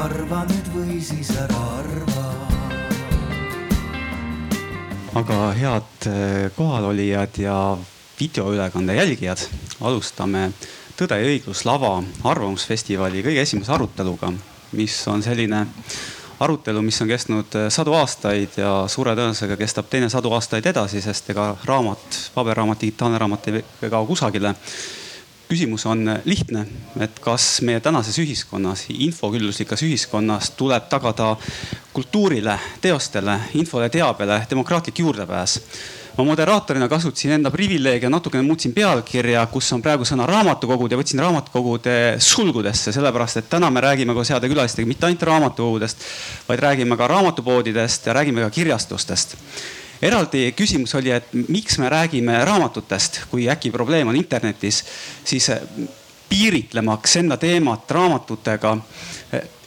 arva nüüd või siis ära arva. aga head eh, kohalolijad ja videoülekande jälgijad, alustame Tõde ja õiglus lava arvamusfestivali kõige esimese aruteluga, mis on selline arutelu, mis on kestnud eh, sadu aastaid ja suure tõenäosusega kestab teine sadu aastaid edasi, sest ega raamat, paberraamat, digitaalne raamat ei kao kusagile küsimus on lihtne, et kas meie tänases ühiskonnas, infokülluslikas ühiskonnas tuleb tagada kultuurile, teostele, infole, teabele demokraatlik juurdepääs? Ma moderaatorina kasutasin enda privileege, natukene muutsin pealkirja, kus on praegu sõna raamatukogud ja võtsin raamatukogude sulgudesse, sellepärast et täna me räägime koos heade külalistega mitte ainult raamatukogudest, vaid räägime ka raamatupoodidest ja räägime ka kirjastustest eraldi küsimus oli, et miks me räägime raamatutest, kui äkki probleem on internetis, siis eh, piiritlemaks enda teemat raamatutega.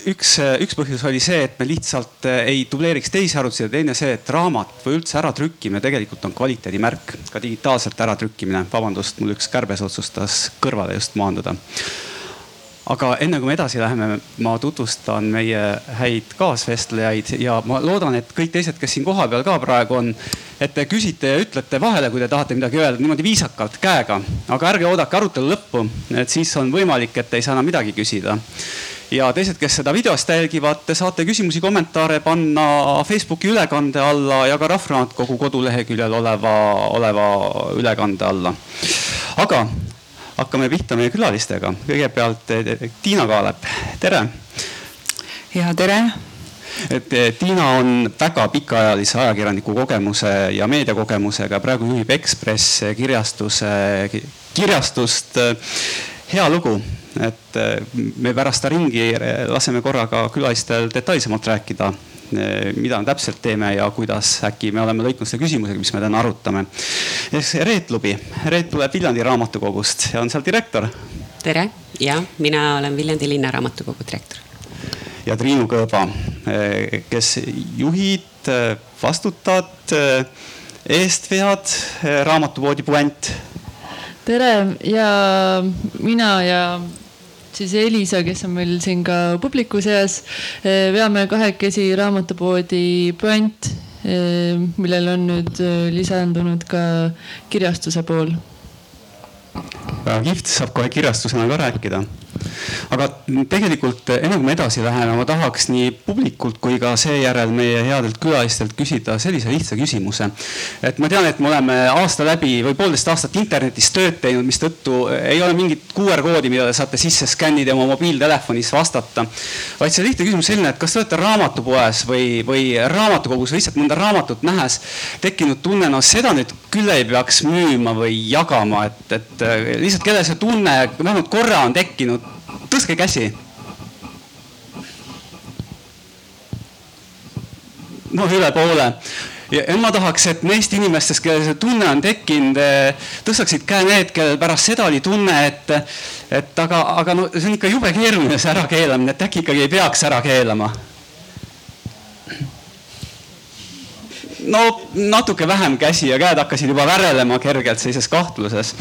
Üks, eh, üks põhjus oli see, et me lihtsalt ei dubleeriks teisi arutlusi ja teine see, et raamat või üldse äratrükkimine tegelikult on kvaliteedimärk, ka digitaalselt äratrükkimine. vabandust, mul üks kärbes otsustas kõrvale just maanduda aga enne kui me edasi läheme, ma tutvustan meie häid kaasvestlejaid ja ma loodan, et kõik teised, kes siin kohapeal ka praegu on, et te küsite ja ütlete vahele, kui te tahate midagi öelda niimoodi viisakalt käega, aga ärge oodake arutelu lõppu, et siis on võimalik, et ei saa enam midagi küsida ja teised, kes seda videost jälgivad, te saate küsimusi, kommentaare panna Facebooki ülekande alla ja ka Rahvaraamatukogu koduleheküljel oleva, oleva ülekande alla. aga hakkame pihta meie külalistega. kõigepealt eh, Tiina Kaalep, tere. ja tere et eh, Tiina on väga pikaajalise ajakirjaniku kogemuse ja meediakogemusega, praegu juhib Ekspress kirjastuse, kirjastust. hea lugu, et eh, me pärast ta ringi laseme korraga külalistel detailsemalt rääkida Eh, mida me täpselt teeme ja kuidas äkki me oleme lõikunud selle küsimusega, mis me täna arutame. Reet Lubi, Reet tuleb Viljandi raamatukogust ja on seal direktor. tere ja mina olen Viljandi Linnaraamatukogu direktor. ja Triinu Kõõba, eh, kes juhid, eh, vastutad, eest vead raamatupoodi Puänt. tere ja mina ja siis Elisa, kes on meil siin ka publiku seas. Eh, veame kahekesi raamatupoodi Puänt, eh, millel on nüüd eh, lisandunud ka kirjastuse pool. väga kihvt, saab kohe kirjastusena ka rääkida aga tegelikult enne kui me edasi läheme, ma tahaks nii publikult kui ka seejärel meie headelt külalistelt küsida sellise lihtsa küsimuse. et ma tean, et me oleme aasta läbi või poolteist aastat internetis tööd teinud, mistõttu ei ole mingit QR koodi, mida te saate sisse skännida ja oma mobiiltelefonis vastata. vaid see lihtne küsimus selline, et kas te olete raamatupoes või, või raamatukogus lihtsalt mõnda raamatut nähes tekkinud tunne, no seda nüüd küll ei peaks müüma või jagama, et, et lihtsalt kellel see tunne vähemalt korra on tekkinud tõstke käsi. noh, üle poole ja ma tahaks, et neist inimestest, kellel see tunne on tekkinud, tõstaksid käe need, kellel pärast seda oli tunne, et, et aga, aga no see on ikka jube keeruline see ärakeelamine, et äkki ikkagi ei peaks ära keelama no natuke vähem käsi ja käed hakkasid juba värelema kergelt sellises kahtluses.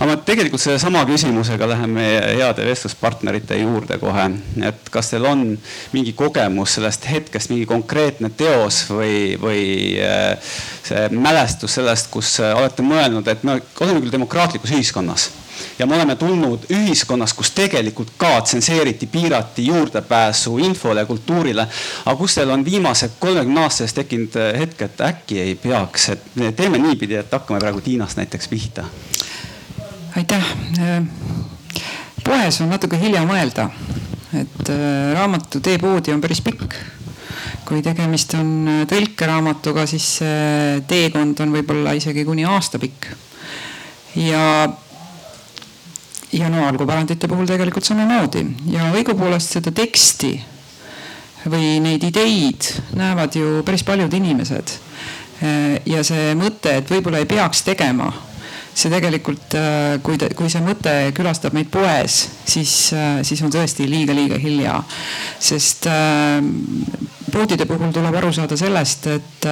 aga tegelikult sellesama küsimusega läheme heade vestluspartnerite juurde kohe, et kas teil on mingi kogemus sellest hetkest, mingi konkreetne teos või, või äh, see mälestus sellest, kus olete mõelnud, et me oleme küll demokraatlikus ühiskonnas ja me oleme tulnud ühiskonnas, kus tegelikult ka tsenseeriti, piirati juurdepääsu infole kultuurile. aga kus teil on viimase kolmekümne aasta eest tekkinud eh, hetk, et äkki ei peaks, et teeme niipidi, et hakkame praegu Tiinast näiteks pihta. aitäh. Äh, poes on natuke hilja mõelda, et äh, raamatu teepoodi on päris pikk kui tegemist on äh, tõlkeraamatuga, siis teekond on võib-olla isegi kuni aasta pikk. ja ja no algupärandite puhul tegelikult samamoodi ja õigupoolest seda teksti või neid ideid näevad ju päris paljud inimesed. ja see mõte, et võib-olla ei peaks tegema, see tegelikult, kui, kui see mõte külastab meid poes, siis, siis on tõesti liiga-liiga hilja. sest poodide puhul tuleb aru saada sellest, et,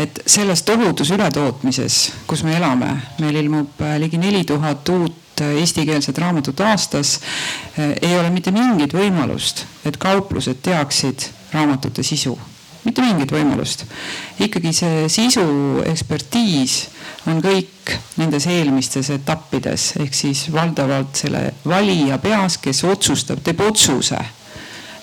et selles tohutus ületootmises, kus me elame, meil ilmub ligi neli tuhat uut eestikeelset raamatut aastas, ei ole mitte mingit võimalust, et kauplused teaksid raamatute sisu mitte mingit võimalust. ikkagi see sisu ekspertiis on kõik nendes eelmistes etappides ehk siis valdavalt selle valija peas, kes otsustab, teeb otsuse,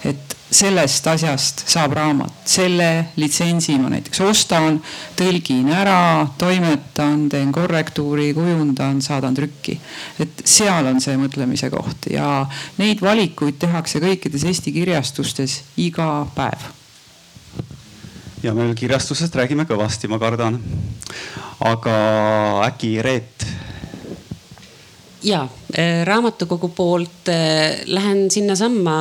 et sellest asjast saab raamat, selle litsentsi ma näiteks ostan, tõlgin ära, toimetan, teen korrektuuri, kujundan, saadan trükki. et seal on see mõtlemise koht ja neid valikuid tehakse kõikides Eesti kirjastustes iga päev ja me veel kirjastusest räägime kõvasti, ma kardan. aga äkki Reet? Ja äh, raamatukogu poolt äh, lähen sinnasamma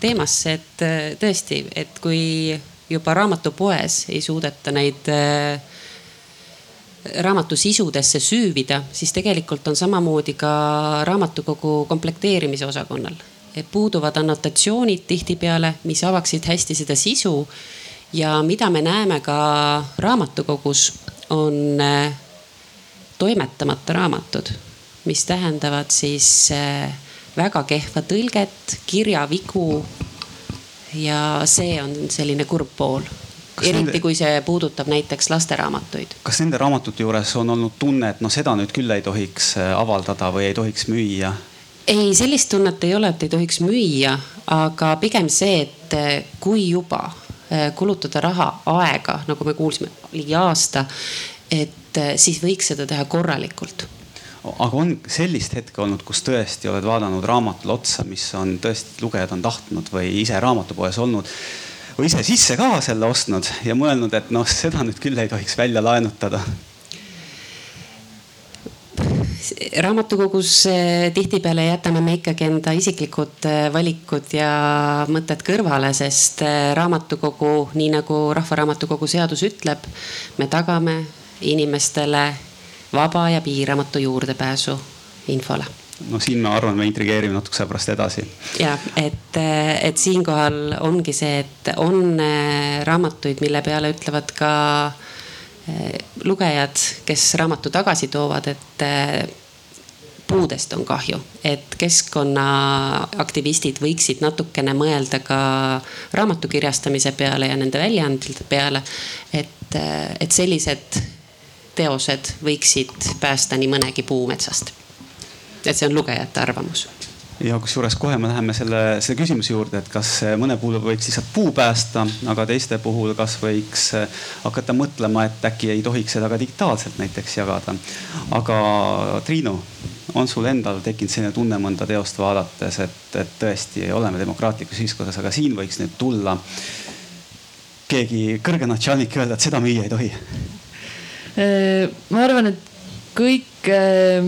teemasse, et äh, tõesti, et kui juba raamatupoes ei suudeta neid raamatu sisudesse süüvida, siis tegelikult on samamoodi ka raamatukogu komplekteerimise osakonnal. puuduvad annotatsioonid tihtipeale, mis avaksid hästi seda sisu ja mida me näeme ka raamatukogus, on toimetamata raamatud, mis tähendavad siis äh, väga kehva tõlget, kirjavigu. ja see on selline kurb pool Kas eriti nende... kui see puudutab näiteks lasteraamatuid. kas nende raamatute juures on olnud tunne, et noh, seda nüüd küll ei tohiks äh, avaldada või ei tohiks müüa? ei, sellist tunnet ei ole, et ei tohiks müüa, aga pigem see, et kui juba Äh, kulutada raha, aega, nagu me kuulsime, ligi aasta. et äh, siis võiks seda teha korralikult aga on sellist hetke olnud, kus tõesti oled vaadanud raamatule otsa, mis on tõesti lugejad on tahtnud või ise raamatupoes olnud või ise sisse ka selle ostnud ja mõelnud, et noh, seda nüüd küll ei tohiks välja laenutada. Raamatukogus eh, tihtipeale jätame me ikkagi enda isiklikud eh, valikud ja mõtted kõrvale, sest eh, raamatukogu, nii nagu Rahvaraamatukogu seadus ütleb, me tagame inimestele vaba ja piiramatu juurdepääsu infole no siin ma arvan, me intrigeerime natukese pärast edasi. ja et, et siinkohal ongi see, et on raamatuid, mille peale ütlevad ka äh, lugejad, kes raamatu tagasi toovad, et eh, puudest on kahju, et keskkonnaaktivistid võiksid natukene mõelda ka raamatu kirjastamise peale ja nende väljaandmiste peale. et, eh, et sellised teosed võiksid päästa nii mõnegi puu metsast. et see on lugejate arvamus ja kusjuures kohe me läheme selle, selle küsimuse juurde, et kas mõne puhul võiks lihtsalt puu päästa, aga teiste puhul, kas võiks hakata mõtlema, et äkki ei tohiks seda ka digitaalselt näiteks jagada. aga Triinu, on sul endal tekkinud selline tunne mõnda teost vaadates, et, et tõesti oleme demokraatlikus ühiskonnas, aga siin võiks nüüd tulla keegi kõrge natšalnik öelda, et seda müüa ei tohi? Äh, ma arvan, et kõik äh,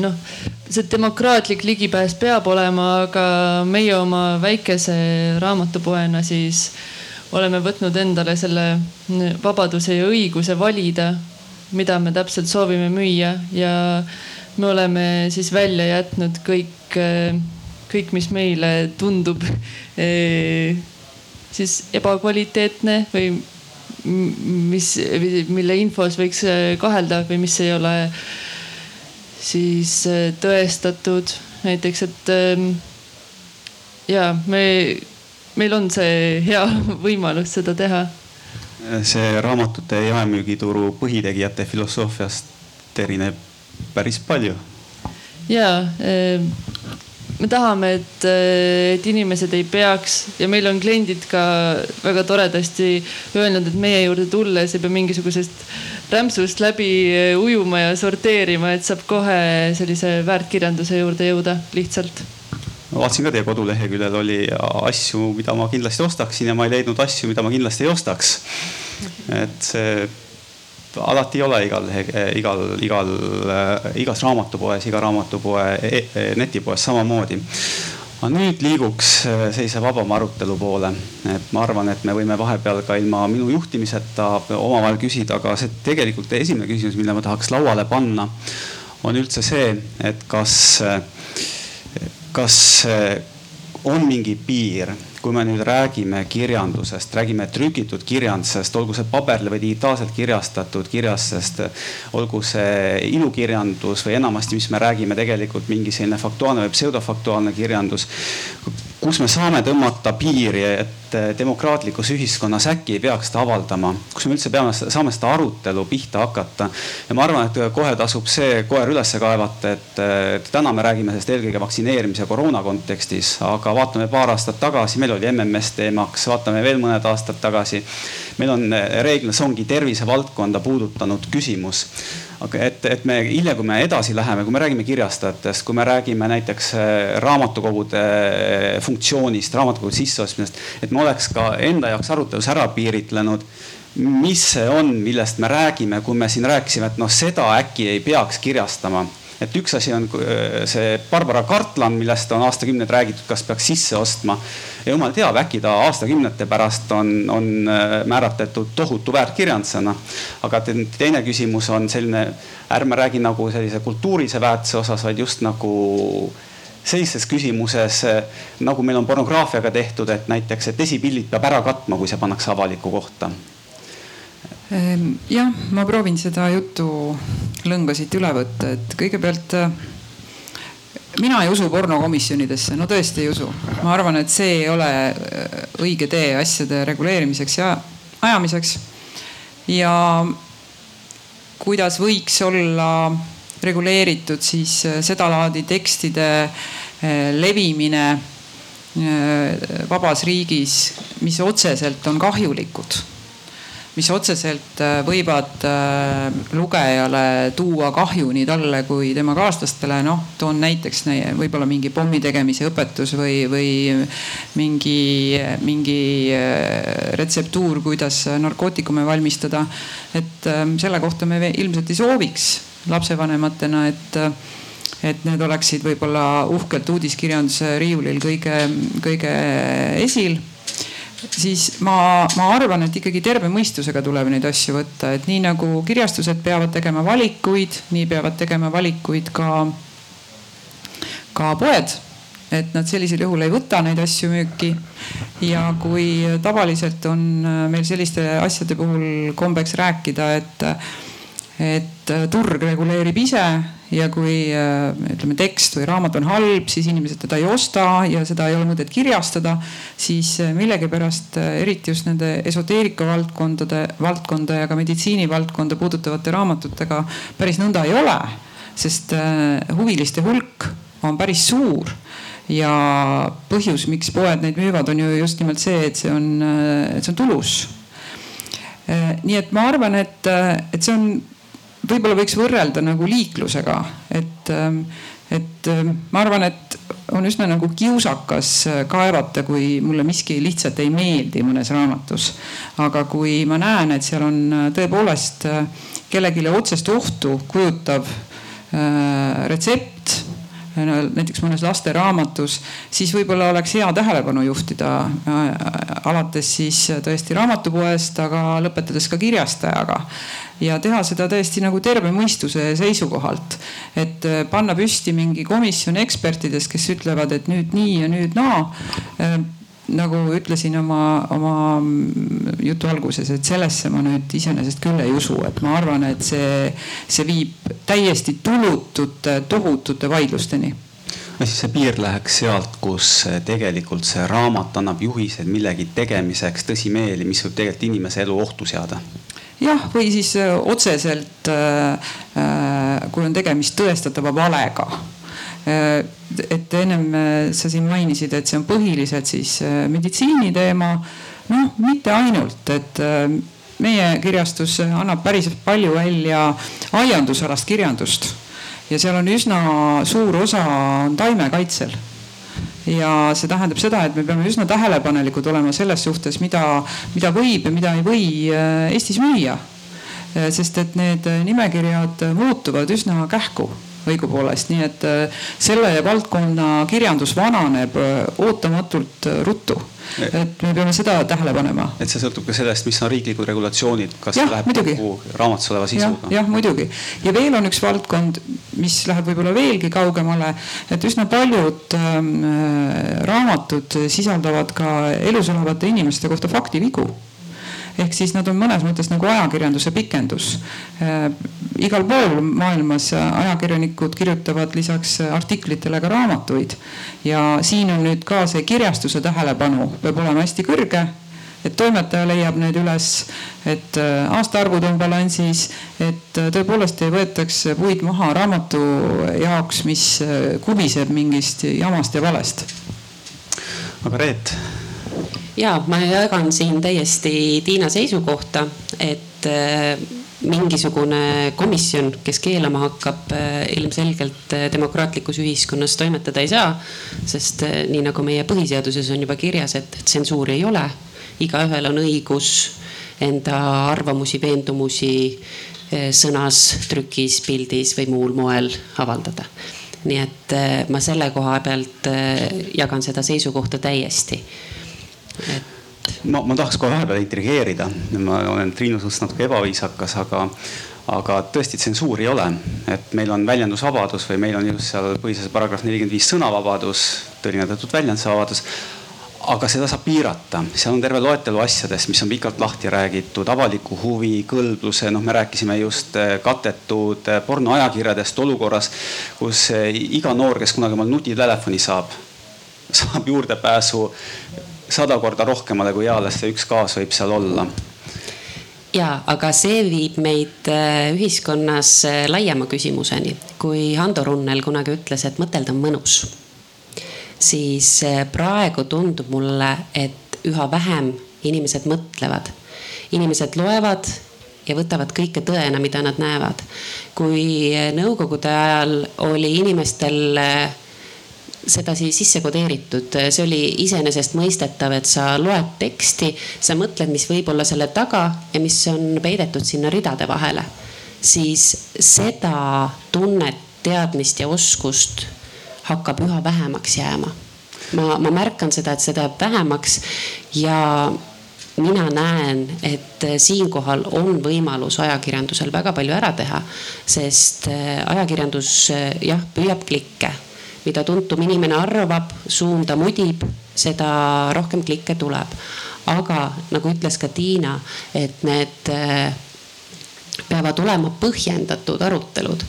noh see demokraatlik ligipääs peab olema, aga meie oma väikese raamatupoena siis oleme võtnud endale selle vabaduse ja õiguse valida, mida me täpselt soovime müüa. Ja me oleme siis välja jätnud kõik, kõik, mis meile tundub siis ebakvaliteetne või mis, mille infos võiks kahelda või mis ei ole siis äh, tõestatud näiteks, et ähm, ja me, meil on see hea võimalus seda teha. see raamatute jaemüügituru põhitegijate filosoofiast erineb päris palju. ja ähm, me tahame, et, äh, et inimesed ei peaks ja meil on kliendid ka väga toredasti öelnud, et meie juurde tulles ei pea mingisugusest rämpsust läbi äh, ujuma ja sorteerima, et saab kohe sellise väärtkirjanduse juurde jõuda lihtsalt ma vaatasin ka teie koduleheküljel oli asju, mida ma kindlasti ostaksin ja ma ei leidnud asju, mida ma kindlasti ei ostaks. et see alati ei ole igal, igal, igal, igas raamatupoes, iga raamatupoe e, e, netipoes samamoodi. Aga nüüd liiguks sellise vabama arutelu poole, et ma arvan, et me võime vahepeal ka ilma minu juhtimiseta omavahel küsida, aga see tegelikult esimene küsimus, mille ma tahaks lauale panna, on üldse see, et kas, kas on mingi piir, kui me nüüd räägime kirjandusest, räägime trükitud kirjandusest, olgu see paberile või digitaalselt kirjastatud kirjasest, olgu see ilukirjandus või enamasti, mis me räägime tegelikult mingi selline faktuaalne või pseudofaktuaalne kirjandus kus me saame tõmmata piiri, et demokraatlikus ühiskonnas äkki ei peaks seda avaldama, kus me üldse peame, saame seda arutelu pihta hakata. ja ma arvan, et kohe tasub see koer üles kaevata, et täna me räägime sellest eelkõige vaktsineerimise koroona kontekstis, aga vaatame paar aastat tagasi, meil oli MMS teemaks, vaatame veel mõned aastad tagasi. meil on reeglina, see ongi tervisevaldkonda puudutanud küsimus aga et, et me hiljem, kui me edasi läheme, kui me räägime kirjastajatest, kui me räägime näiteks äh, raamatukogude äh, funktsioonist, raamatukogude sisseostmisest, et me oleks ka enda jaoks arutelus ära piiritlenud mis see on, millest me räägime, kui me siin rääkisime, et noh, seda äkki ei peaks kirjastama et üks asi on äh, see Barbara Cartland, millest on aastakümneid räägitud, kas peaks sisse ostma. ja jumal teab, äkki ta aastakümnete pärast on, on äh, määratletud tohutu väärtkirjandusena. aga teine küsimus on selline, ärme räägi nagu sellise kultuurilise väärtuse osas, vaid just nagu sellises küsimuses nagu meil on pornograafiaga tehtud, et näiteks, et esipildid peab ära katma, kui see pannakse avalikku kohta jah, ma proovin seda jutu lõnga siit üle võtta, et kõigepealt äh, mina ei usu pornokomisjonidesse, no tõesti ei usu. ma arvan, et see ei ole äh, õige tee asjade reguleerimiseks ja ajamiseks. ja kuidas võiks olla reguleeritud siis äh, sedalaadi tekstide levimine vabas riigis, mis otseselt on kahjulikud mis otseselt äh, võivad äh, lugejale tuua kahju nii talle kui tema kaaslastele. noh, toon näiteks võib-olla mingi pommi tegemise õpetus või, või mingi, mingi äh, retseptuur, kuidas narkootikume valmistada. et selle kohta me ilmselt ei sooviks lapsevanematena, et et need oleksid võib-olla uhkelt uudiskirjanduse riiulil kõige, kõige esil siis ma, ma arvan, et ikkagi terve mõistusega tuleb neid asju võtta, et nii nagu kirjastused peavad tegema valikuid, nii peavad tegema valikuid ka, ka poed. et nad sellisel juhul ei võta neid asju müüki. ja kui tavaliselt on meil selliste asjade puhul kombeks rääkida, et, et turg reguleerib ise ja kui äh, ütleme, tekst või raamat on halb, siis inimesed teda ei osta ja seda ei ole mõtet kirjastada, siis äh, millegipärast äh, eriti just nende esoteerika valdkondade, valdkonda ja ka meditsiinivaldkonda puudutavate raamatutega päris nõnda ei ole. sest huviliste hulk on päris suur ja põhjus, miks poed neid müüvad, on ju just nimelt see, et see on, et see on tulus. nii et ma arvan, et, et see on võib-olla võiks võrrelda nagu liiklusega, et, ähm, et ähm, ma arvan, et on üsna nagu kiusakas äh, kaevata, kui mulle miski lihtsalt ei meeldi mõnes raamatus. aga kui ma näen, et seal on äh, tõepoolest äh, kellelegi otsest ohtu kujutav retsept näiteks mõnes lasteraamatus, siis võib-olla oleks hea tähelepanu juhtida alates siis tõesti raamatupoest, aga lõpetades ka kirjastajaga ja teha seda tõesti nagu terve mõistuse seisukohalt. et äh, panna püsti mingi komisjon ekspertidest, kes ütlevad, et nüüd nii ja nüüd naa no nagu ütlesin oma, oma jutu alguses, et sellesse ma nüüd iseenesest küll ei usu, et ma arvan, et see, see viib täiesti tulutute, tohutute vaidlusteni no siis see piir läheks sealt, kus tegelikult see raamat annab juhiseid millegi tegemiseks tõsimeeli, mis võib tegelikult inimese elu ohtu seada jah, või siis otseselt, äh, äh, kui on tegemist tõestatava valega. Et ennem sa siin mainisid, et see on põhiliselt siis meditsiiniteema. noh, mitte ainult, et meie kirjastus annab päris palju välja aiandusalast kirjandust ja seal on üsna suur osa on taimekaitsel ja see tähendab seda, et me peame üsna tähelepanelikud olema selles suhtes, mida, mida võib ja mida ei või äh, Eestis müüa. Äh, sest et need nimekirjad muutuvad üsna kähku õigupoolest, nii et selle valdkonna kirjandus vananeb ootamatult ruttu. Et me peame seda tähele panema. et see sõltub ka sellest, mis on riiklikud regulatsioonid, kas ja, läheb kokku raamatus oleva sisuga. jah, muidugi. Ja veel on üks valdkond, mis läheb võib-olla veelgi kaugemale, et üsna paljud ähm, raamatud sisaldavad ka elus olevate inimeste kohta faktivigu ehk siis nad on mõnes mõttes nagu ajakirjanduse pikendus äh,. igal pool maailmas ajakirjanikud kirjutavad lisaks artiklitele ka raamatuid ja siin on nüüd ka see kirjastuse tähelepanu peab olema hästi kõrge et toimetaja leiab need üles, et äh, aastaarvud on balansis, et äh, tõepoolest ei võetaks puid maha raamatu jaoks, mis kubiseb mingist jamast ja valest. aga Reet ja ma jagan siin täiesti Tiina seisukohta, et äh, mingisugune komisjon, kes keelama hakkab, äh, ilmselgelt äh, demokraatlikus ühiskonnas toimetada ei saa. sest nii nagu meie põhiseaduses on juba kirjas, et tsensuuri ei ole. igaühel on õigus enda arvamusi, veendumusi sõnas, trükis, pildis või muul moel avaldada. nii et ma selle koha pealt jagan seda seisukohta täiesti ma, ma tahaks kohe vahepeal intrigeerida, ma olen Triinu suhtes natuke ebaviisakas, aga, aga tõesti tsensuuri ei ole. et meil on väljendusvabadus või meil on just seal põhiseaduse paragrahv nelikümmend viis sõnavabadus, tõlgendatud väljendusvabadus aga seda saab piirata, seal on terve loetelu asjadest, mis on pikalt lahti räägitud, avaliku huvi, kõlbluse, noh, me rääkisime just eh, katetud eh, pornoajakirjadest olukorras, kus eh, iga noor, kes kunagi omal nutitelefoni saab, saab juurdepääsu sada korda rohkemale, kui eales see üks kaas võib seal olla ja, aga see viib meid äh, ühiskonnas äh, laiema küsimuseni. kui Hando Runnel kunagi ütles, et mõtelda on mõnus, siis äh, praegu tundub mulle, et üha vähem inimesed mõtlevad. inimesed loevad ja võtavad kõike tõena, mida nad näevad. kui nõukogude ajal oli inimestel sedasi sisse kodeeritud, see oli iseenesestmõistetav, et sa loed teksti, sa mõtled, mis võib olla selle taga ja mis on peidetud sinna ridade vahele. siis seda tunnet, teadmist ja oskust hakkab üha vähemaks jääma. ma, ma märkan seda, et seda jääb vähemaks ja mina näen, et siinkohal on võimalus ajakirjandusel väga palju ära teha, sest ajakirjandus jah, püüab klikke mida tuntum inimene arvab, suunda mudib, seda rohkem klikke tuleb. aga nagu ütles ka Tiina, et need äh, peavad olema põhjendatud arutelud.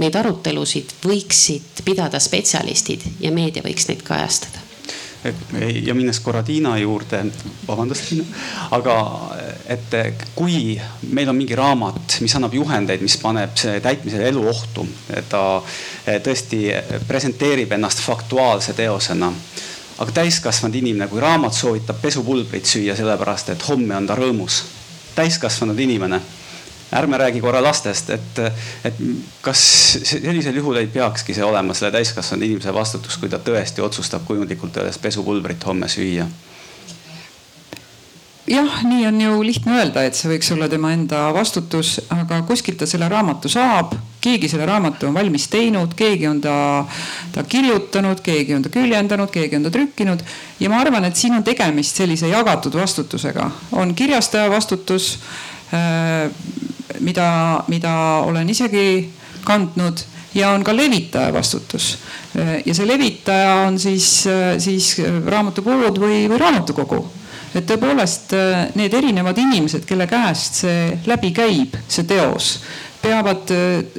Neid arutelusid võiksid pidada spetsialistid ja meedia võiks neid kajastada ja minnes korra Tiina juurde, vabandust Tiina, aga et kui meil on mingi raamat, mis annab juhendeid, mis paneb täitmisele elu ohtu, ta tõesti presenteerib ennast faktuaalse teosena aga täiskasvanud inimene, kui raamat soovitab pesupulbrit süüa sellepärast, et homme on ta rõõmus. täiskasvanud inimene ärme räägi korra lastest, et, et kas sellisel juhul ei peakski see olema selle täiskasvanud inimese vastutus, kui ta tõesti otsustab kujundlikult öeldes pesupulbrit homme süüa? jah, nii on ju lihtne öelda, et see võiks olla tema enda vastutus, aga kuskilt ta selle raamatu saab, keegi selle raamatu on valmis teinud, keegi on ta, ta kirjutanud, keegi on ta küljendanud, keegi on ta trükkinud. ja ma arvan, et siin on tegemist sellise jagatud vastutusega, on kirjastaja vastutus mida, mida olen isegi kandnud ja on ka levitaja vastutus. ja see levitaja on siis, siis raamatupood või, või raamatukogu. et tõepoolest need erinevad inimesed, kelle käest see läbi käib, see teos peavad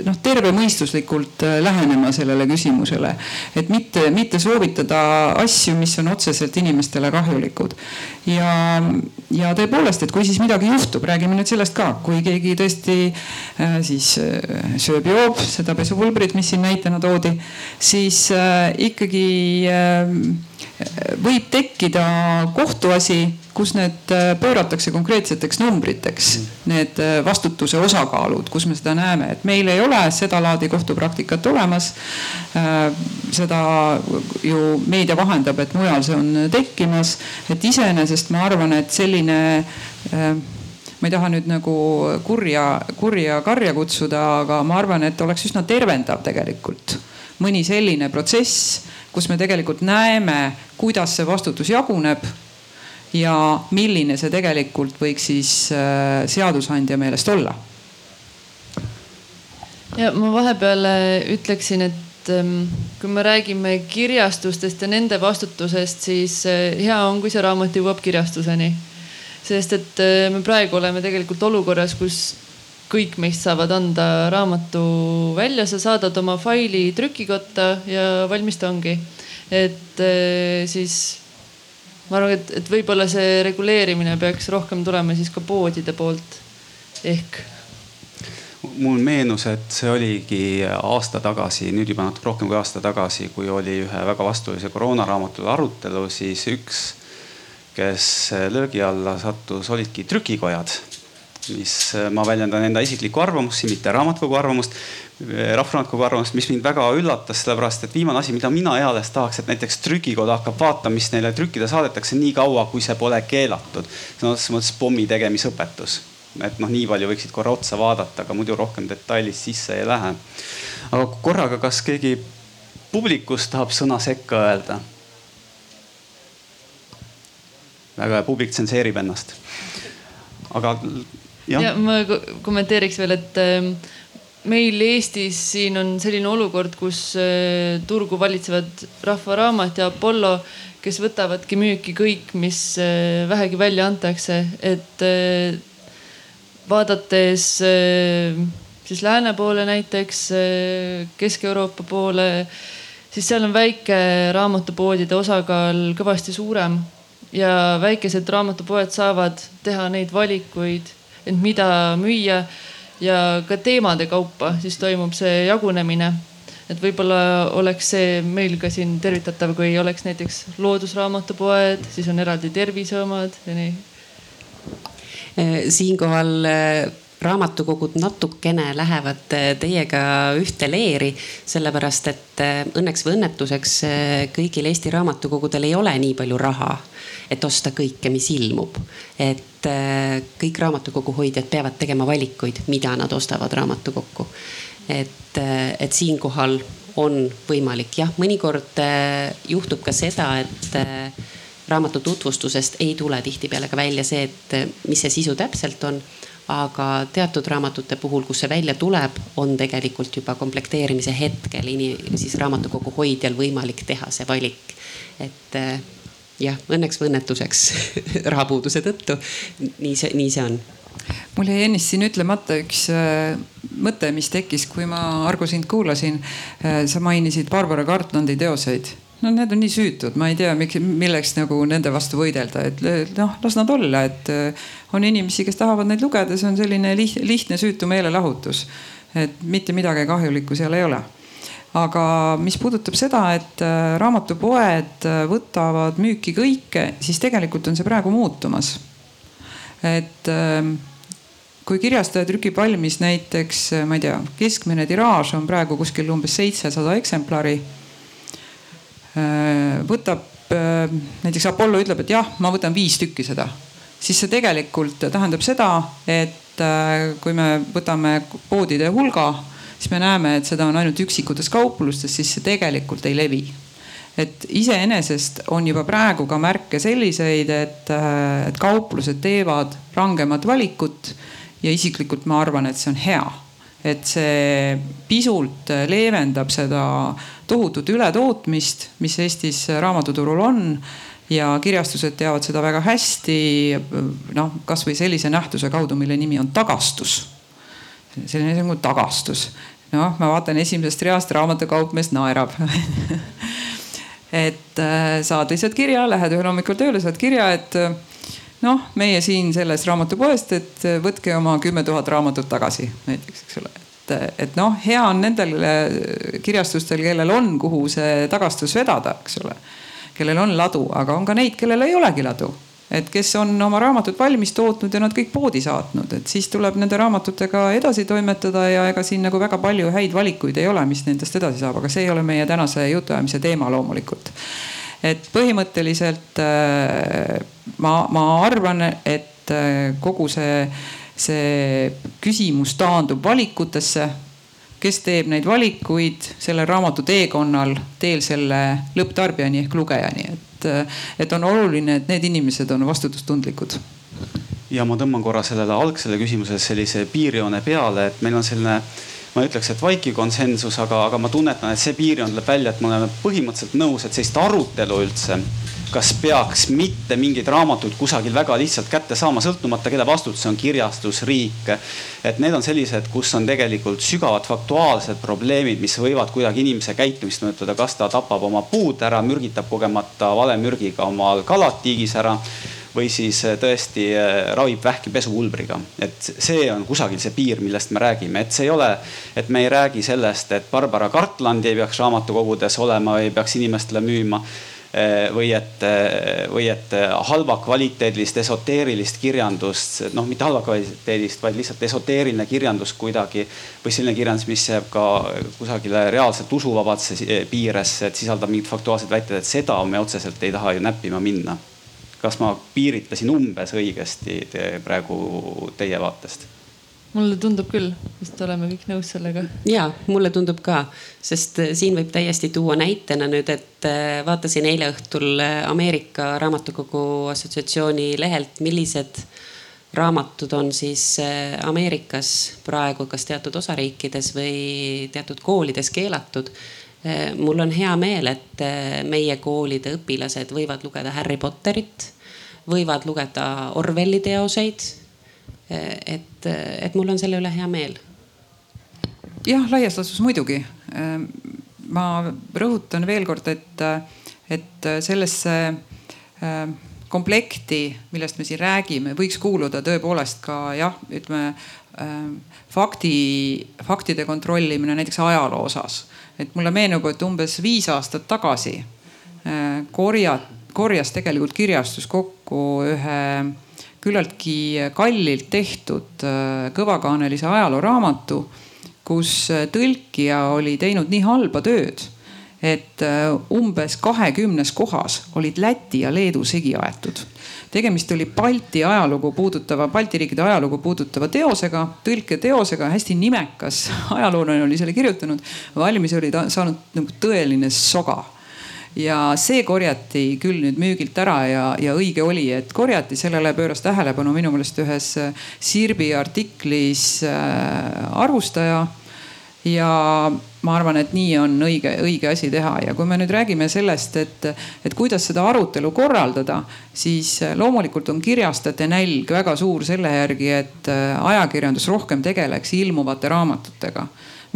noh, tervemõistuslikult äh, lähenema sellele küsimusele. et mitte, mitte soovitada asju, mis on otseselt inimestele kahjulikud. ja, ja tõepoolest, et kui siis midagi juhtub, räägime nüüd sellest ka, kui keegi tõesti äh, siis äh, sööb, joob seda pesupulbrit, mis siin näitena toodi, siis ikkagi võib tekkida kohtuasi kus need äh, pööratakse konkreetseteks numbriteks, need äh, vastutuse osakaalud, kus me seda näeme, et meil ei ole sedalaadi kohtupraktikat olemas. Äh, seda ju meedia vahendab, et mujal see on tekkimas, et iseenesest ma arvan, et selline ma ei taha nüüd nagu kurja, kurja karja kutsuda, aga ma arvan, et oleks üsna tervendav tegelikult. Mõni selline protsess, kus me tegelikult näeme, kuidas see vastutus jaguneb ja milline see tegelikult võiks siis äh, seadusandja meelest olla. ja ma vahepeal ütleksin, et ähm, kui me räägime kirjastustest ja nende vastutusest, siis äh, hea on, kui see raamat jõuab kirjastuseni. sest et äh, me praegu oleme tegelikult olukorras, kus kõik meist saavad anda raamatu välja, sa saadad oma faili trükikotta ja valmis ta ongi. et siis ma arvan, et, et võib-olla see reguleerimine peaks rohkem tulema siis ka poodide poolt ehk. mul meenus, et see oligi aasta tagasi, nüüd juba natuke rohkem kui aasta tagasi, kui oli ühe väga vastuolise koroonaraamatu arutelu, siis üks, kes löögi alla sattus, olidki trükikojad mis ma väljendan enda isiklikku arvamust, mitte raamatukogu arvamust, Rahvaraamatukogu arvamust, mis mind väga üllatas, sellepärast et viimane asi, mida mina eales tahaks, et näiteks trükikoda hakkab vaatama, mis neile trükkida saadetakse nii kaua, kui see pole keelatud. sõna otseses mõttes pommi tegemisõpetus. et noh, nii palju võiksid korra otsa vaadata, aga muidu rohkem detailist sisse ei lähe. aga korraga, kas keegi publikust tahab sõna sekka öelda? väga hea, publik tsenseerib ennast. aga ja, ma kommenteeriks veel, et ähm, meil Eestis siin on selline olukord, kus äh, turgu valitsevad Rahva Raamat ja Apollo, kes võtavadki müüki kõik, mis äh, vähegi välja antakse, et äh, vaadates siis lääne poole näiteks, Kesk-Euroopa poole, siis seal on väike raamatupoodide osakaal kõvasti suurem. Ja väikesed raamatupoed saavad teha neid valikuid, et mida müüa ja ka teemade kaupa siis toimub see jagunemine. et võib-olla oleks see meil ka siin tervitatav, kui oleks näiteks loodusraamatupoed, siis on eraldi tervise omad ja nii. Eh, siinkohal eh, raamatukogud natukene lähevad eh, teiega ühte leeri, sellepärast et õnneks või õnnetuseks kõigil Eesti raamatukogudel ei ole nii palju raha, et osta kõike, mis ilmub. et et äh, kõik raamatukogu hoidjad peavad tegema valikuid, mida nad ostavad raamatukokku. et, äh, et siinkohal on võimalik, jah, mõnikord äh, juhtub ka seda, et raamatu tutvustusest ei tule tihtipeale ka välja see, et mis see sisu täpselt on aga teatud raamatute puhul, kus see välja tuleb, on tegelikult juba komplekteerimise hetkel inim-, siis raamatukogu hoidjal võimalik teha see valik. et jah, õnneks või õnnetuseks rahapuuduse tõttu. nii see, nii see on mul jäi ennist siin ütlemata üks äh, mõte, mis tekkis, kui ma Argo sind kuulasin äh,. sa mainisid Barbara Cartlandi teoseid. no need on nii süütud, ma ei tea, miks, milleks nagu nende vastu võidelda, et noh, las nad olla, et äh, on inimesi, kes tahavad neid lugeda, see on selline lihtne süütu meelelahutus. et mitte midagi kahjulikku seal ei ole aga mis puudutab seda, et äh, raamatupoed äh, võtavad müüki kõike, siis tegelikult on see praegu muutumas. et ähm, kui kirjastaja trükib valmis näiteks, äh, ma ei tea, keskmine tiraaž on praegu kuskil umbes seitsesada eksemplari. võtab näiteks Apollo ütleb, et jah, ma võtan viis tükki seda, siis see tegelikult tähendab seda, et kui me võtame poodide hulga siis me näeme, et seda on ainult üksikutes kauplustes, siis see tegelikult ei levi et iseenesest on juba praegu ka märke selliseid, et, et kauplused teevad rangemat valikut ja isiklikult ma arvan, et see on hea. et see pisut leevendab seda tohutut ületootmist, mis Eestis raamatuturul on ja kirjastused teavad seda väga hästi. noh, kasvõi sellise nähtuse kaudu, mille nimi on tagastus selline nagu tagastus. noh, ma vaatan esimesest reast, raamatukaupmees naerab et äh, saad lihtsalt kirja, lähed ühel hommikul tööle, saad kirja, et äh, noh, meie siin sellest raamatupoest, et äh, võtke oma kümme tuhat raamatut tagasi näiteks, eks ole. et, noh, hea on nendel kirjastustel, kellel on, kuhu see tagastus vedada, eks ole. kellel on ladu, aga on ka neid, kellel ei olegi ladu et kes on oma raamatud valmis tootnud ja nad kõik poodi saatnud, et siis tuleb nende raamatutega edasi toimetada ja ega siin nagu väga palju häid valikuid ei ole, mis nendest edasi saab, aga see ei ole meie tänase jutuajamise teema loomulikult. et põhimõtteliselt äh, ma, ma arvan, et äh, kogu see, see küsimus taandub valikutesse. Kes teeb neid valikuid selle raamatu teekonnal teel selle lõpptarbijani ehk lugejani, et, et on oluline, et need inimesed on vastutustundlikud. Ja ma tõmban korra sellele algsele küsimusele sellise piirjoone peale, et meil on selline ma ei ütleks, et vaikiv konsensus, aga, aga ma tunnetan, et see piirjoon tuleb välja, et me oleme põhimõtteliselt nõus, et sellist arutelu üldse kas peaks mitte mingeid raamatuid kusagil väga lihtsalt kätte saama, sõltumata kelle vastutus on kirjastus, riik. et need on sellised, kus on tegelikult sügavad faktuaalsed probleemid, mis võivad kuidagi inimese käitumist mõjutada, kas ta tapab oma puud ära, mürgitab kogemata valemürgiga omal kalad tiigis ära või siis äh, tõesti äh, ravib vähki pesupulbriga. et see on kusagil see piir, millest me räägime, et see ei ole, et me ei räägi sellest, et Barbara Cartlandi ei peaks raamatukogudes olema, ei peaks inimestele müüma või et, või et halva kvaliteedilist esoteerilist kirjandust, noh, mitte halva kvaliteedist, vaid lihtsalt esoteeriline kirjandus kuidagi. või selline kirjandus, mis jääb ka kusagile reaalselt usuvabatse piiresse, et sisaldab mingeid faktuaalseid väiteid, et seda me otseselt ei taha ju näppima minna kas ma piiritlesin umbes õigesti te, praegu teie vaatest? Mulle tundub küll, vist oleme kõik nõus sellega. ja mulle tundub ka, sest äh, siin võib täiesti tuua näitena nüüd, et äh, vaatasin eile õhtul äh, Ameerika Raamatukogu Assotsiatsiooni lehelt, millised raamatud on siis Ameerikas praegu kas teatud osariikides või teatud koolides keelatud mul on hea meel, et meie koolide õpilased võivad lugeda Harry Potterit, võivad lugeda Orwelli teoseid. Eh, et, et mul on selle üle hea meel. jah, laias laastus muidugi. ma rõhutan veel kord, et, et sellesse komplekti, millest me siin räägime, võiks kuuluda tõepoolest ka jah, ütleme fakti, faktide kontrollimine näiteks ajaloo osas et mulle meenub, et umbes viis aastat tagasi korja, korjas tegelikult kirjastus kokku ühe küllaltki kallilt tehtud äh, kõvakaanelise ajalooraamatu, kus äh, tõlkija oli teinud nii halba tööd, et umbes kahekümnes kohas olid Läti ja Leedu segi aetud tegemist oli Balti ajalugu puudutava, Balti riikide ajalugu puudutava teosega, tõlketeosega, hästi nimekas ajaloolane oli selle kirjutanud. valmis oli ta saanud nagu tõeline soga ja see korjati küll nüüd müügilt ära ja, ja õige oli, et korjati, sellele pööras tähelepanu minu meelest ühes Sirbi artiklis äh, arvustaja. Ja ma arvan, et nii on õige, õige asi teha. Ja kui me nüüd räägime sellest, et, et kuidas seda arutelu korraldada, siis loomulikult on kirjastajate nälg väga suur selle järgi, et ajakirjandus rohkem tegeleks ilmuvate raamatutega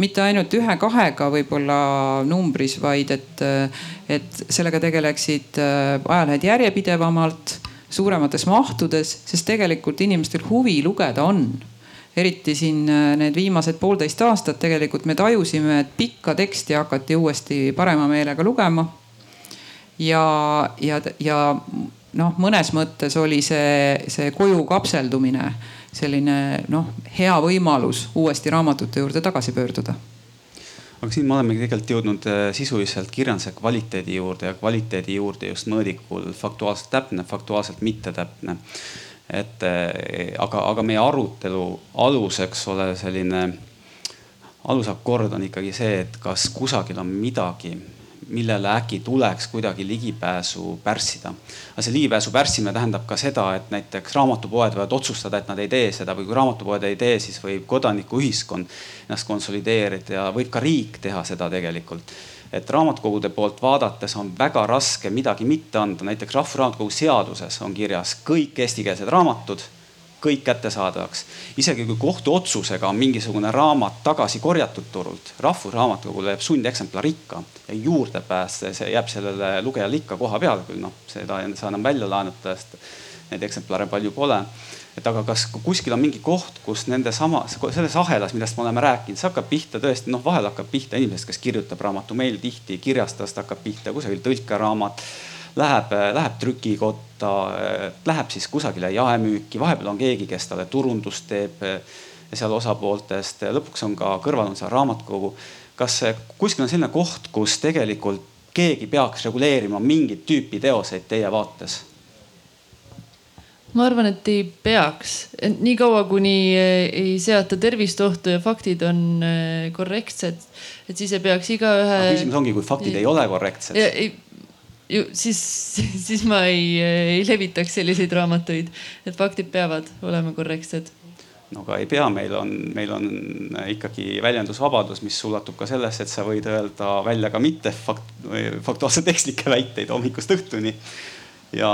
mitte ainult ühe-kahega võib-olla numbris, vaid et, et sellega tegeleksid ajalehed järjepidevamalt, suuremates mahtudes, sest tegelikult inimestel huvi lugeda on eriti siin äh, need viimased poolteist aastat tegelikult me tajusime, et pikka teksti hakati uuesti parema meelega lugema. ja, ja, ja noh, mõnes mõttes oli see, see koju kapseldumine selline noh, hea võimalus uuesti raamatute juurde tagasi pöörduda. Aga siin me olemegi tegelikult jõudnud äh, sisuliselt kirjanduse kvaliteedi juurde ja kvaliteedi juurde just mõõdikul faktuaalselt täpne, faktuaalselt mittetäpne. Et eh, aga, aga meie arutelu alus, eks ole, selline alusakord on ikkagi see, et kas kusagil on midagi, millele äkki tuleks kuidagi ligipääsu pärssida. aga see ligipääsu pärssimine tähendab ka seda, et näiteks raamatupoed võivad otsustada, et nad ei tee seda või kui raamatupoed ei tee, siis võib kodanikuühiskond ennast konsolideerida ja võib ka riik teha seda tegelikult et raamatukogude poolt vaadates on väga raske midagi mitte anda, näiteks Rahvusraamatukogu seaduses on kirjas kõik eestikeelsed raamatud, kõik kättesaadavaks. isegi kui kohtuotsusega on mingisugune raamat tagasi korjatud turult, Rahvusraamatukogule jääb sundeksemplar ikka ja juurdepääs, see jääb sellele lugejale ikka koha peale, küll noh, seda ei saa enam välja laenutada, sest neid eksemplare palju pole et aga kas kuskil on mingi koht, kus nende sama, selles ahelas, millest me oleme rääkinud, see hakkab pihta tõesti, noh, vahel hakkab pihta inimesest, kes kirjutab raamatu, meil tihti kirjastajast hakkab pihta kusagil tõlkeraamat. Läheb, läheb trükikotta, läheb siis kusagile jaemüüki, vahepeal on keegi, kes talle turundust teeb seal osapooltest, lõpuks on ka kõrval on seal raamatukogu. kas kuskil on selline koht, kus tegelikult keegi peaks reguleerima mingit tüüpi teoseid teie vaates? ma arvan, et ei peaks, et niikaua kuni eh, ei seata tervist ohtu ja faktid on eh, korrektsed, et siis ei peaks igaühe. küsimus ongi, kui faktid ei ole korrektsed. Ju siis, siis ma ei, ei levitaks selliseid raamatuid, et faktid peavad olema korrektsed. No aga ei pea, meil on, meil on ikkagi väljendusvabadus, mis ulatub ka sellesse, et sa võid öelda välja ka mitte fakt, faktuaalselt ekslikke väiteid hommikust õhtuni. Ja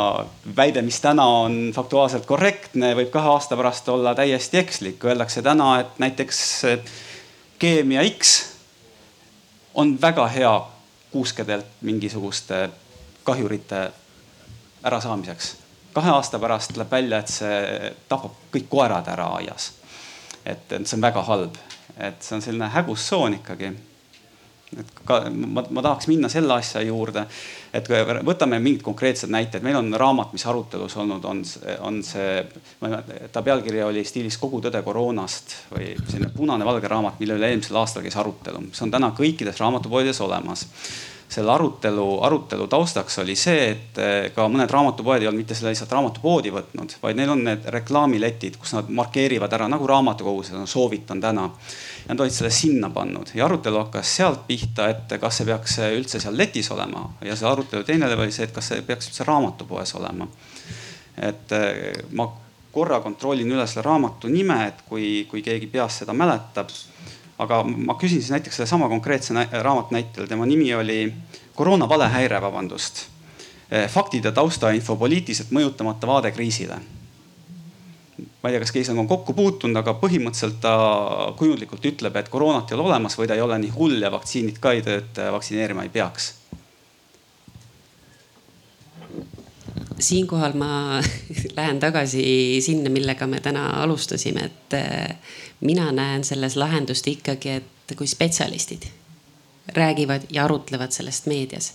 väide, mis täna on faktuaalselt korrektne, võib kahe aasta pärast olla täiesti ekslik. Öeldakse täna, et näiteks keemia X on väga hea kuuskedelt mingisuguste kahjurite ärasaamiseks. kahe aasta pärast tuleb välja, et see tapab kõik koerad ära aias. et, see on väga halb, et see on selline hägustsoon ikkagi. Et ka ma, ma tahaks minna selle asja juurde, et võtame mingid konkreetsed näited, meil on raamat, mis arutelus olnud on, on see, ta pealkiri oli stiilis Kogu tõde koroonast või selline punane-valge raamat, mille üle eelmisel aastal käis arutelu, see on täna kõikides raamatupoodides olemas selle arutelu, arutelu taustaks oli see, et eh, ka mõned raamatupoed ei olnud mitte selle lihtsalt raamatupoodi võtnud, vaid neil on need reklaamiletid, kus nad markeerivad ära nagu raamatukogus, soovitan täna. Nad olid selle sinna pannud ja arutelu hakkas sealt pihta, et kas see peaks üldse seal letis olema ja see arutelu teine level oli see, et kas see peaks üldse raamatupoes olema. et eh, ma korra kontrollin üle selle raamatu nime, et kui, kui keegi peast seda mäletab aga ma küsin siis näiteks sellesama konkreetse raamatu näitel, tema nimi oli Koroona valehäire, vabandust. Eh, faktid ja taustainfo poliitiliselt mõjutamata vaade kriisile. ma ei tea, kas keegi on kokku puutunud, aga põhimõtteliselt ta kujundlikult ütleb, et koroonat ei ole olemas või ta ei ole nii hull ja vaktsiinid ka ei tööta, vaktsineerima ei peaks siinkohal ma lähen tagasi sinna, millega me täna alustasime, et mina näen selles lahendust ikkagi, et kui spetsialistid räägivad ja arutlevad sellest meedias,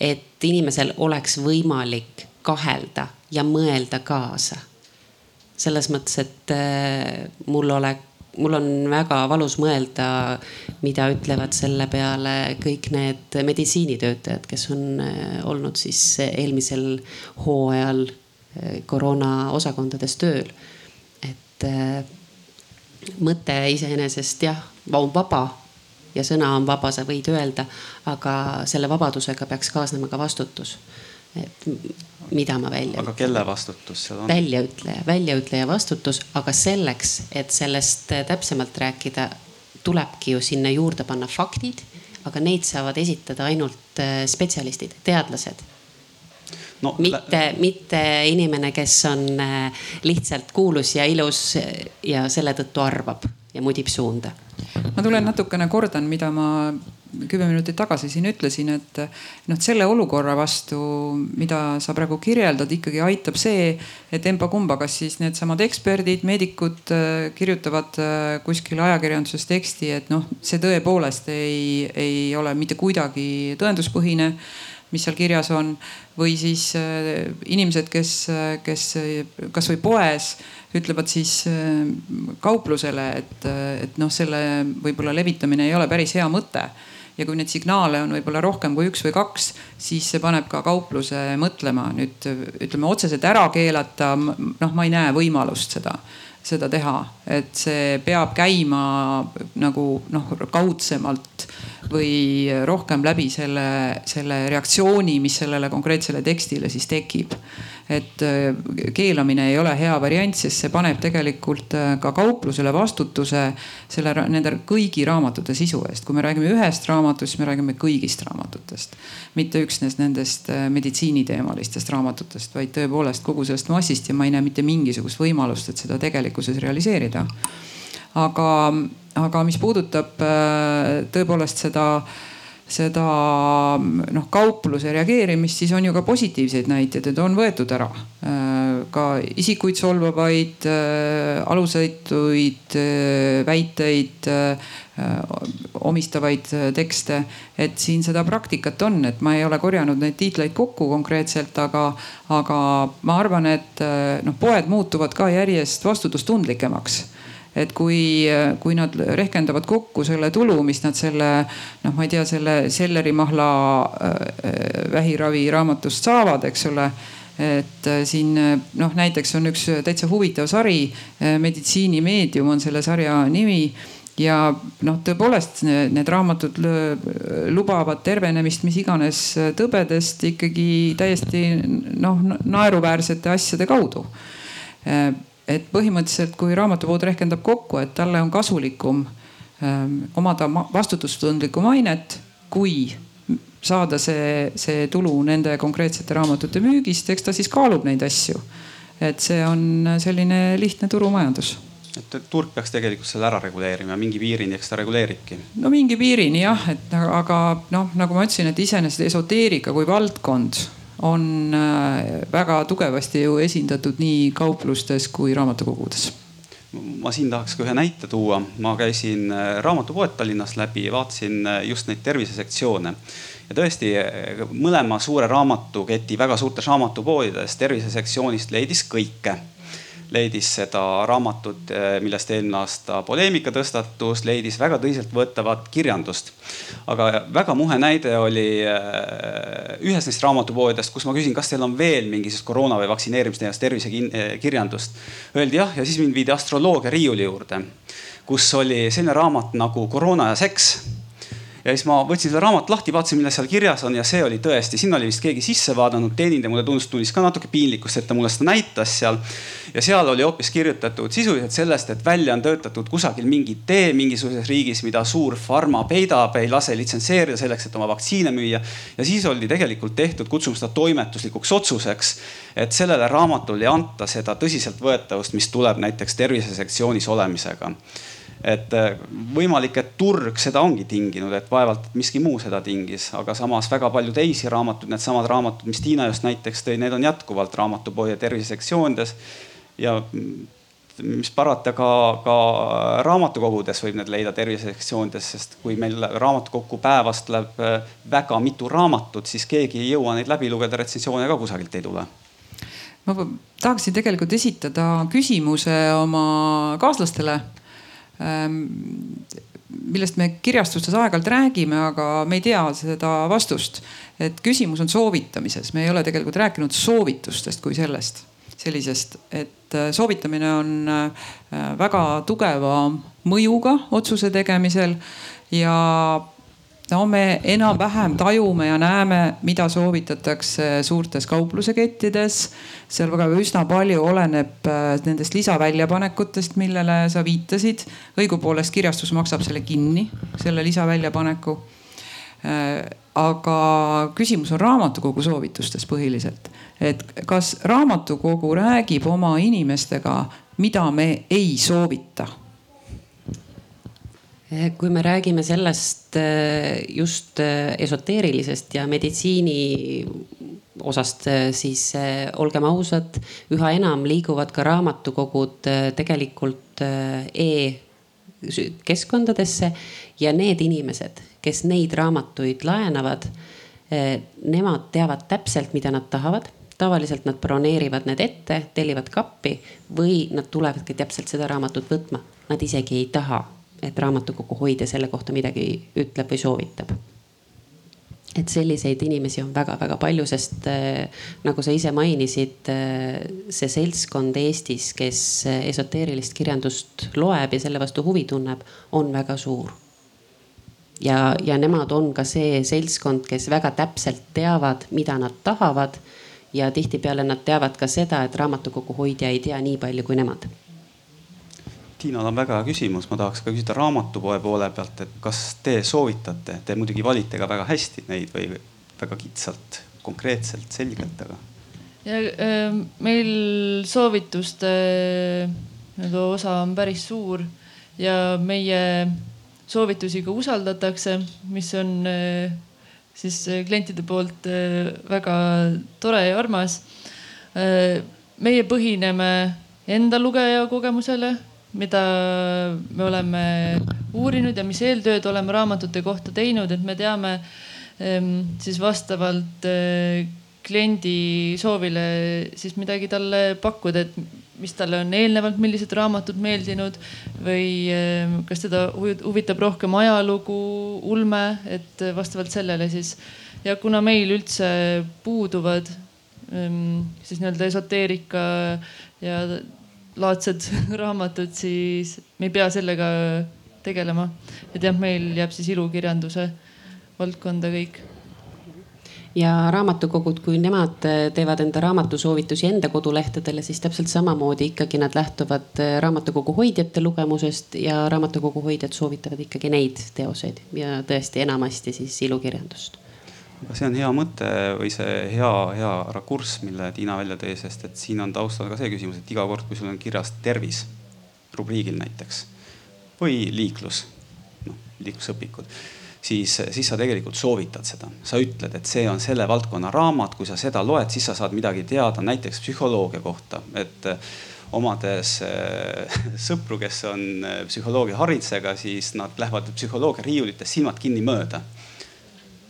et inimesel oleks võimalik kahelda ja mõelda kaasa. selles mõttes, et äh, mul oleks, mul on väga valus mõelda, mida ütlevad selle peale kõik need meditsiinitöötajad, kes on äh, olnud siis eelmisel hooajal äh, koroona osakondades tööl. et mõte iseenesest jah, on vaba ja sõna on vaba, sa võid öelda, aga selle vabadusega peaks kaasnema ka vastutus. et mida ma välja. aga kelle vastutus seal on? väljaütleja, väljaütleja vastutus, aga selleks, et sellest täpsemalt rääkida, tulebki ju sinna juurde panna faktid, aga neid saavad esitada ainult äh, spetsialistid, teadlased no,. mitte, mitte inimene, kes on äh, lihtsalt kuulus ja ilus ja selle tõttu arvab ja mudib suunda. ma tulen natukene kordan, mida ma kümme minutit tagasi siin ütlesin, et noh, selle olukorra vastu, mida sa praegu kirjeldad, ikkagi aitab see, et emba-kumba, kas siis needsamad eksperdid, meedikud äh, kirjutavad äh, kuskil ajakirjanduses teksti, et noh, see tõepoolest ei, ei ole mitte kuidagi tõenduspõhine mis seal kirjas on või siis äh, inimesed, kes, kes kasvõi poes ütlevad siis kauplusele, et, et noh, selle võib-olla levitamine ei ole päris hea mõte ja kui neid signaale on võib-olla rohkem kui üks või kaks, siis see paneb ka kaupluse mõtlema. nüüd ütleme otseselt ära keelata, noh, ma ei näe võimalust seda, seda teha, et see peab käima nagu noh, kaudsemalt või rohkem läbi selle, selle reaktsiooni, mis sellele konkreetsele tekstile siis tekib. Et äh, keelamine ei ole hea variant, sest see paneb tegelikult äh, ka kauplusele vastutuse selle, nende kõigi raamatute sisu eest. kui me räägime ühest raamatust, siis me räägime kõigist raamatutest. mitte üksnes nendest äh, meditsiiniteemalistest raamatutest, vaid tõepoolest kogu sellest massist ja ma ei näe mitte mingisugust võimalust, et seda tegelikkuses realiseerida. aga aga mis puudutab äh, tõepoolest seda seda noh, kaupluse reageerimist, siis on ju ka positiivseid näiteid, et on võetud ära äh, ka isikuid solvavaid, äh, alusetuid väiteid, omistavaid tekste. et siin seda praktikat on, et ma ei ole korjanud neid tiitleid kokku konkreetselt, aga, aga ma arvan, et noh, poed muutuvad ka järjest vastutustundlikemaks et kui, kui nad rehkendavad kokku selle tulu, mis nad selle noh, ma ei tea, selle sellerimahla äh, vähiravi raamatust saavad, eks ole et äh, siin noh, näiteks on üks täitsa huvitav sari, meditsiinimeedium on selle sarja nimi ja noh, tõepoolest need raamatud lubavad tervenemist mis iganes tõbedest ikkagi täiesti noh, naeruväärsete asjade kaudu. Et põhimõtteliselt, kui raamatupood rehkendab kokku, et talle on kasulikum omada vastutustundlikku mainet, kui saada see, see tulu nende konkreetsete raamatute müügist, eks ta siis kaalub neid asju. et see on selline lihtne turumajandus et turg peaks tegelikult selle ära reguleerima, mingi piirini, eks ta reguleeribki. no mingi piirini jah, et aga noh, nagu ma ütlesin, et iseenesest esoteerika kui valdkond on äh, väga tugevasti ju esindatud nii kauplustes kui raamatukogudes. Ma siin tahaks ka ühe näite tuua, ma käisin äh, raamatupoed Tallinnas läbi, vaatasin äh, just neid tervisesektsioone. Ja tõesti mõlema suure raamatuketi väga suurtes raamatupoodides tervisesektsioonist leidis kõike leidis seda raamatut, eh, millest eelmine aasta poleemika tõstatus, leidis väga tõsiseltvõetavat kirjandust. aga väga muhe näide oli eh, ühes neist raamatupoodidest, kus ma küsin, kas teil on veel mingisugust koroona või vaktsineerimist tervisekirjandust. Öeldi jah, ja siis mind viidi astroloogia riiuli juurde, kus oli selline raamat nagu Koroona ja seks ja siis ma võtsin selle raamatu lahti, vaatasin, milles seal kirjas on ja see oli tõesti, sinna oli vist keegi sisse vaadanud, teenindaja mulle tundus, tundis ka natuke piinlikkust, et ta mulle seda näitas seal. ja seal oli hoopis kirjutatud sisuliselt sellest, et välja on töötatud kusagil mingi tee mingisuguses riigis, mida suur farma peidab, ei lase litsenseerida selleks, et oma vaktsiine müüa. ja siis oli tegelikult tehtud, kutsume seda toimetuslikuks otsuseks, et sellele raamatule ei anta seda tõsiseltvõetavust, mis tuleb näiteks tervisesektsioonis olemisega et äh, võimalik, et turg seda ongi tinginud, et vaevalt miski muu seda tingis, aga samas väga palju teisi raamatuid, needsamad raamatud, mis Tiina just näiteks tõi, need on jätkuvalt raamatupoe tervisesektsioonides. ja mis parata ka, ka raamatukogudes võib need leida tervisesektsioonides, sest kui meil raamatukokku päevas tuleb äh, väga mitu raamatut, siis keegi ei jõua neid läbi lugeda, retsensioone ka kusagilt ei tule ma tahaksin tegelikult esitada küsimuse oma kaaslastele millest me kirjastustes aeg-ajalt räägime, aga me ei tea seda vastust. et küsimus on soovitamises, me ei ole tegelikult rääkinud soovitustest kui sellest, sellisest, et äh, soovitamine on äh, väga tugeva mõjuga otsuse tegemisel ja no me enam-vähem tajume ja näeme, mida soovitatakse suurtes kauplusekettides. seal väga üsna palju oleneb äh, nendest lisaväljapanekutest, millele sa viitasid. õigupoolest kirjastus maksab selle kinni, selle lisaväljapaneku. Äh, aga küsimus on raamatukogu soovitustes põhiliselt, et kas raamatukogu räägib oma inimestega, mida me ei soovita kui me räägime sellest eh, just eh, esoteerilisest ja meditsiini osast, siis olgem ausad, üha enam liiguvad ka raamatukogud tegelikult e-keskkondadesse ja need inimesed, kes neid raamatuid laenavad, nemad teavad täpselt, mida nad tahavad tavaliselt nad broneerivad need ette, tellivad kappi või nad tulevadki täpselt seda raamatut võtma. Nad isegi ei taha et raamatukogu hoidja selle kohta midagi ütleb või soovitab et selliseid inimesi on väga-väga palju, sest äh, nagu sa ise mainisid äh,, see seltskond Eestis, kes esoteerilist kirjandust loeb ja selle vastu huvi tunneb, on väga suur. ja, ja nemad on ka see seltskond, kes väga täpselt teavad, mida nad tahavad. ja tihtipeale nad teavad ka seda, et raamatukogu hoidja ei tea nii palju kui nemad Tiinal on väga hea küsimus, ma tahaks ka küsida raamatupoe poole pealt, et kas te soovitate, te muidugi valite ka väga hästi neid või väga kitsalt, konkreetselt, selgelt, aga. ja äh, meil soovituste nii-öelda osa on päris suur ja meie soovitusi ka usaldatakse, mis on äh, siis klientide poolt äh, väga tore ja armas. meie põhineme enda lugeja kogemusele mida me oleme uurinud ja mis eeltööd oleme raamatute kohta teinud, et me teame ehm, siis vastavalt eh, kliendi soovile siis midagi talle pakkuda, et mis talle on eelnevalt, millised raamatud meeldinud või ehm, kas teda huvitab rohkem ajalugu, ulme, et vastavalt sellele siis. ja kuna meil üldse puuduvad ähm, siis nii-öelda esoteerika ja laadsed raamatud, siis me ei pea sellega tegelema. et jah, meil jääb siis ilukirjanduse valdkonda kõik ja raamatukogud, kui nemad teevad enda raamatusoovitusi enda kodulehtedele, siis täpselt samamoodi ikkagi nad lähtuvad raamatukogu hoidjate lugemusest ja raamatukogu hoidjad soovitavad ikkagi neid teoseid ja tõesti enamasti siis ilukirjandust aga see on hea mõte või see hea, hea rakurss, mille Tiina välja tõi, sest et siin on taustal ka see küsimus, et iga kord, kui sul on kirjas tervis rubriigil näiteks või liiklus, noh liiklusõpikud, siis, siis sa tegelikult soovitad seda. sa ütled, et see on selle valdkonna raamat, kui sa seda loed, siis sa saad midagi teada näiteks psühholoogia kohta, et omades äh, sõpru, kes on äh, psühholoogia haridusega, siis nad lähevad psühholoogia riiulitest silmad kinni mööda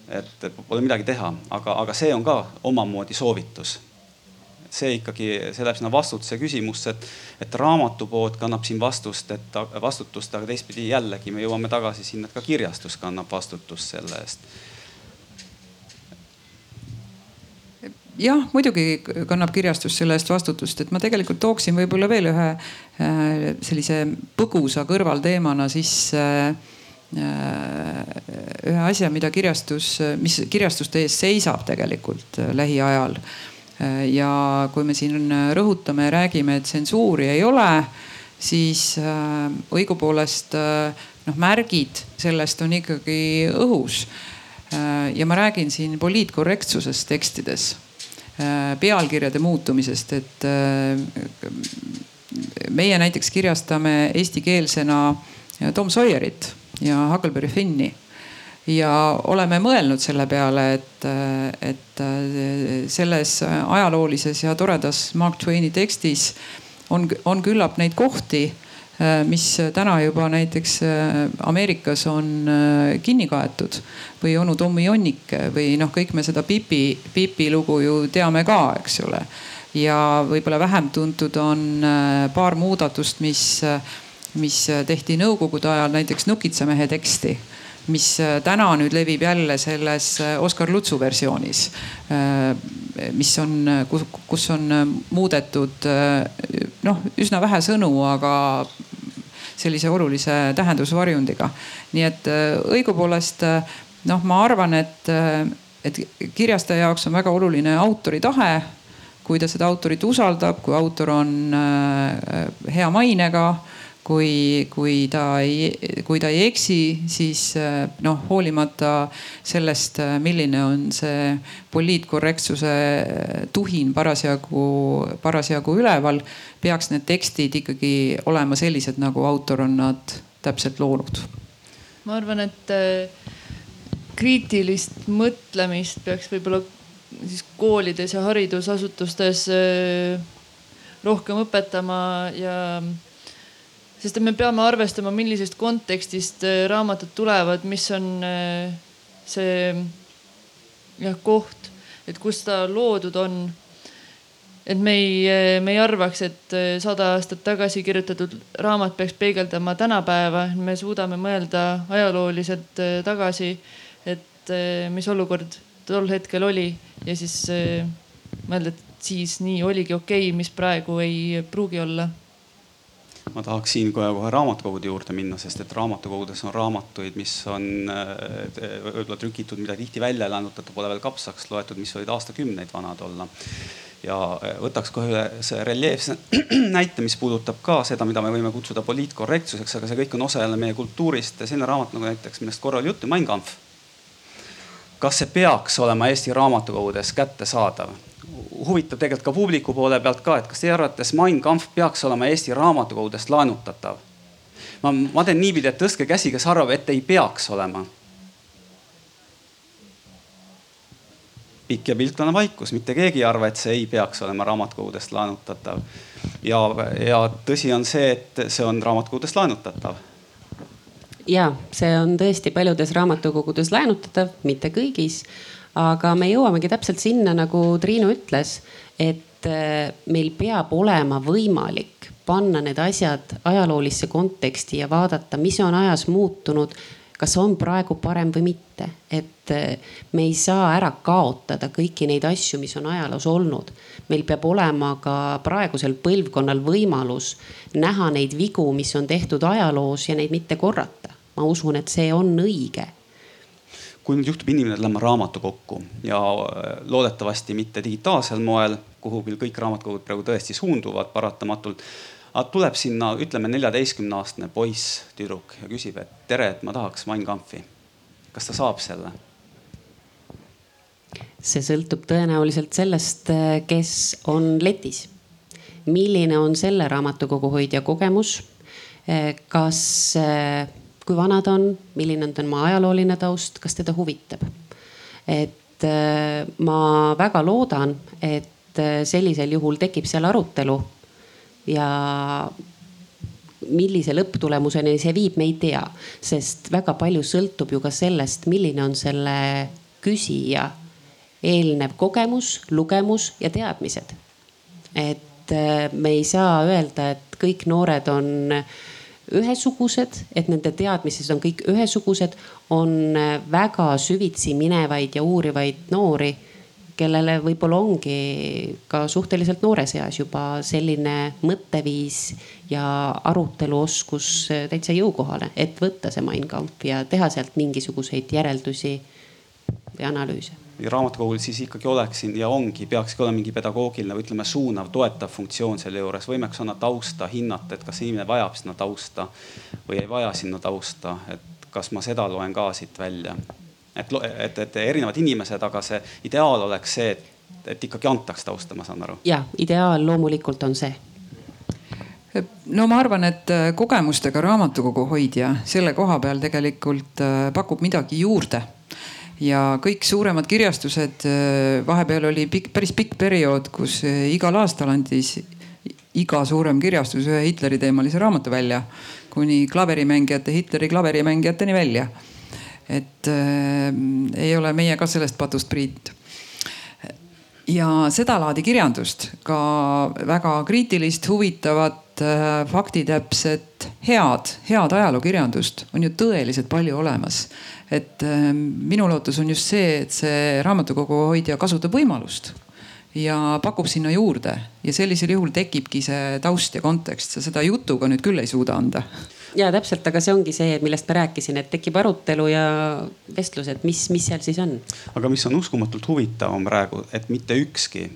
et pole midagi teha, aga, aga see on ka omamoodi soovitus. see ikkagi, see läheb sinna vastutuse küsimusse, et, et raamatupood kannab siin vastust, et vastutust, aga teistpidi jällegi me jõuame tagasi sinna, et ka kirjastus kannab vastutust selle eest jah, muidugi kannab kirjastus selle eest vastutust, et ma tegelikult tooksin võib-olla veel ühe äh, sellise põgusa kõrvalteemana sisse ühe asja, mida kirjastus, mis kirjastuste ees seisab tegelikult äh, lähiajal. Äh, ja kui me siin rõhutame ja räägime, et tsensuuri ei ole, siis õigupoolest noh, märgid sellest on ikkagi õhus. ja ma räägin siin poliitkorrektsusest tekstides, pealkirjade muutumisest, et meie näiteks kirjastame eestikeelsena Tom Sawyerit ja Huckleberry Finni ja oleme mõelnud selle peale, et, et selles ajaloolises ja toredas Mark Twaini tekstis on, on küllap neid kohti, mis täna juba näiteks Ameerikas on kinni kaetud või onu Tommy Jonnike või noh, kõik me seda Pipi, Pipi lugu ju teame ka, eks ole. ja võib-olla vähem tuntud on paar muudatust, mis mis äh, tehti nõukogude ajal näiteks Nukitsamehe teksti mis äh, täna nüüd levib jälle selles äh, Oskar Lutsu versioonis. mis on, kus on muudetud noh, üsna vähe sõnu, aga sellise olulise tähendusvarjundiga. nii et õigupoolest noh, ma arvan, et, et kirjastaja jaoks on väga oluline autori tahe. kui ta seda autorit usaldab, kui autor on hea mainega kui, kui ta ei, kui ta ei eksi, siis eh, noh, hoolimata sellest, eh, milline on see poliitkorrektsuse tuhin parasjagu, parasjagu üleval, peaks need tekstid ikkagi olema sellised, nagu autor on nad täpselt loonud. ma arvan, et eh, kriitilist mõtlemist peaks võib-olla siis koolides ja haridusasutustes rohkem õpetama ja sest me peame arvestama, millisest kontekstist äh, raamatud tulevad, mis on äh, see jah koht, et kus ta loodud on. et me ei, äh, me ei arvaks, et sada aastat tagasi kirjutatud raamat peaks peegeldama tänapäeva, me suudame mõelda ajalooliselt tagasi, et mis olukord tol hetkel oli ja siis mõelda, et siis nii oligi okei okay,, mis praegu ei pruugi olla ma tahaks siin kohe, raamatukogude juurde minna, sest et raamatukogudes on raamatuid, mis on äh, võib-olla trükitud, mida tihti välja ei laenutata, pole veel kapsaks loetud, mis võivad aastakümneid vanad olla. ja äh, võtaks kohe ühe see reljeefse näite, mis puudutab ka seda, mida me võime kutsuda poliitkorrektsuseks, aga see kõik on osa jälle meie kultuurist. selline raamat nagu näiteks, millest korra oli juttu, Mein Kampf. kas see peaks olema Eesti raamatukogudes kättesaadav? Huvitav tegelikult ka publiku poole pealt ka, et kas teie arvates Mein Kampf peaks olema Eesti raamatukogudest laenutatav? ma, ma teen niipidi, et tõstke käsi, kes arvab, et ei peaks olema. pikk ja piltlane vaikus, mitte keegi ei arva, et see ei peaks olema raamatukogudest laenutatav. ja, ja tõsi on see, et see on raamatukogudest laenutatav ja see on tõesti paljudes raamatukogudes laenutatav, mitte kõigis aga me jõuamegi täpselt sinna, nagu Triinu ütles, et äh, meil peab olema võimalik panna need asjad ajaloolisse konteksti ja vaadata, mis on ajas muutunud kas on praegu parem või mitte, et eh, me ei saa ära kaotada kõiki neid asju, mis on ajaloos olnud. meil peab olema ka praegusel põlvkonnal võimalus näha neid vigu, mis on tehtud ajaloos ja neid mitte korrata. ma usun, et see on õige kui nüüd juhtub inimene lähema raamatukokku ja äh, loodetavasti mitte digitaalsel moel, kuhu küll kõik raamatukogud praegu tõesti suunduvad paratamatult. aga tuleb sinna, ütleme neljateistkümne aastane poiss, tüdruk ja küsib, et tere, et ma tahaks Mein Kampfi. kas ta saab selle? see sõltub tõenäoliselt sellest, kes on letis. milline on selle raamatukogu hoidja kogemus? kas kui vana ta on, milline on tema ajalooline taust, kas teda huvitab. et äh, ma väga loodan, et äh, sellisel juhul tekib seal arutelu ja millise lõpptulemuseni see viib, me ei tea, sest väga palju sõltub ju ka sellest, milline on selle küsija eelnev kogemus, lugemus ja teadmised. et äh, me ei saa öelda, et kõik noored on ühesugused, et nende teadmised on kõik ühesugused, on äh, väga süvitsi minevaid ja uurivaid noori, kellele võib-olla ongi ka suhteliselt noores eas juba selline mõtteviis ja aruteluoskus äh, täitsa jõukohane, et võtta see Mein Kampf ja teha sealt mingisuguseid järeldusi või analüüse raamatukogul siis ikkagi oleks siin ja ongi, peakski olema mingi pedagoogiline või ütleme, suunav, toetav funktsioon selle juures, võimeks anda tausta, hinnata, et kas inimene vajab sinna tausta või ei vaja sinna tausta, et kas ma seda loen ka siit välja. et, et, et erinevad inimesed, aga see ideaal oleks see, et, et ikkagi antaks tausta, ma saan aru. ja ideaal loomulikult on see no ma arvan, et kogemustega raamatukogu hoidja selle koha peal tegelikult äh, pakub midagi juurde ja kõik suuremad kirjastused, äh, vahepeal oli pikk, päris pikk periood, kus äh, igal aastal andis iga suurem kirjastus ühe Hitleri teemalise raamatu välja, kuni klaverimängijate, Hitleri klaverimängijateni välja. et äh, ei ole meie ka sellest patust priit ja sedalaadi kirjandust, ka väga kriitilist, huvitavat, äh, faktitäpset, head, head ajalookirjandust on ju tõeliselt palju olemas. Et ähm, minu lootus on just see, et see raamatukogu hoidja kasutab võimalust ja pakub sinna juurde. Ja sellisel juhul tekibki see taust ja kontekst, sa seda jutuga nüüd küll ei suuda anda. Ja täpselt, aga see ongi see, millest ma rääkisin, et tekib arutelu ja vestlus, et mis, mis seal siis on. aga mis on uskumatult huvitav on praegu, et mitte ükski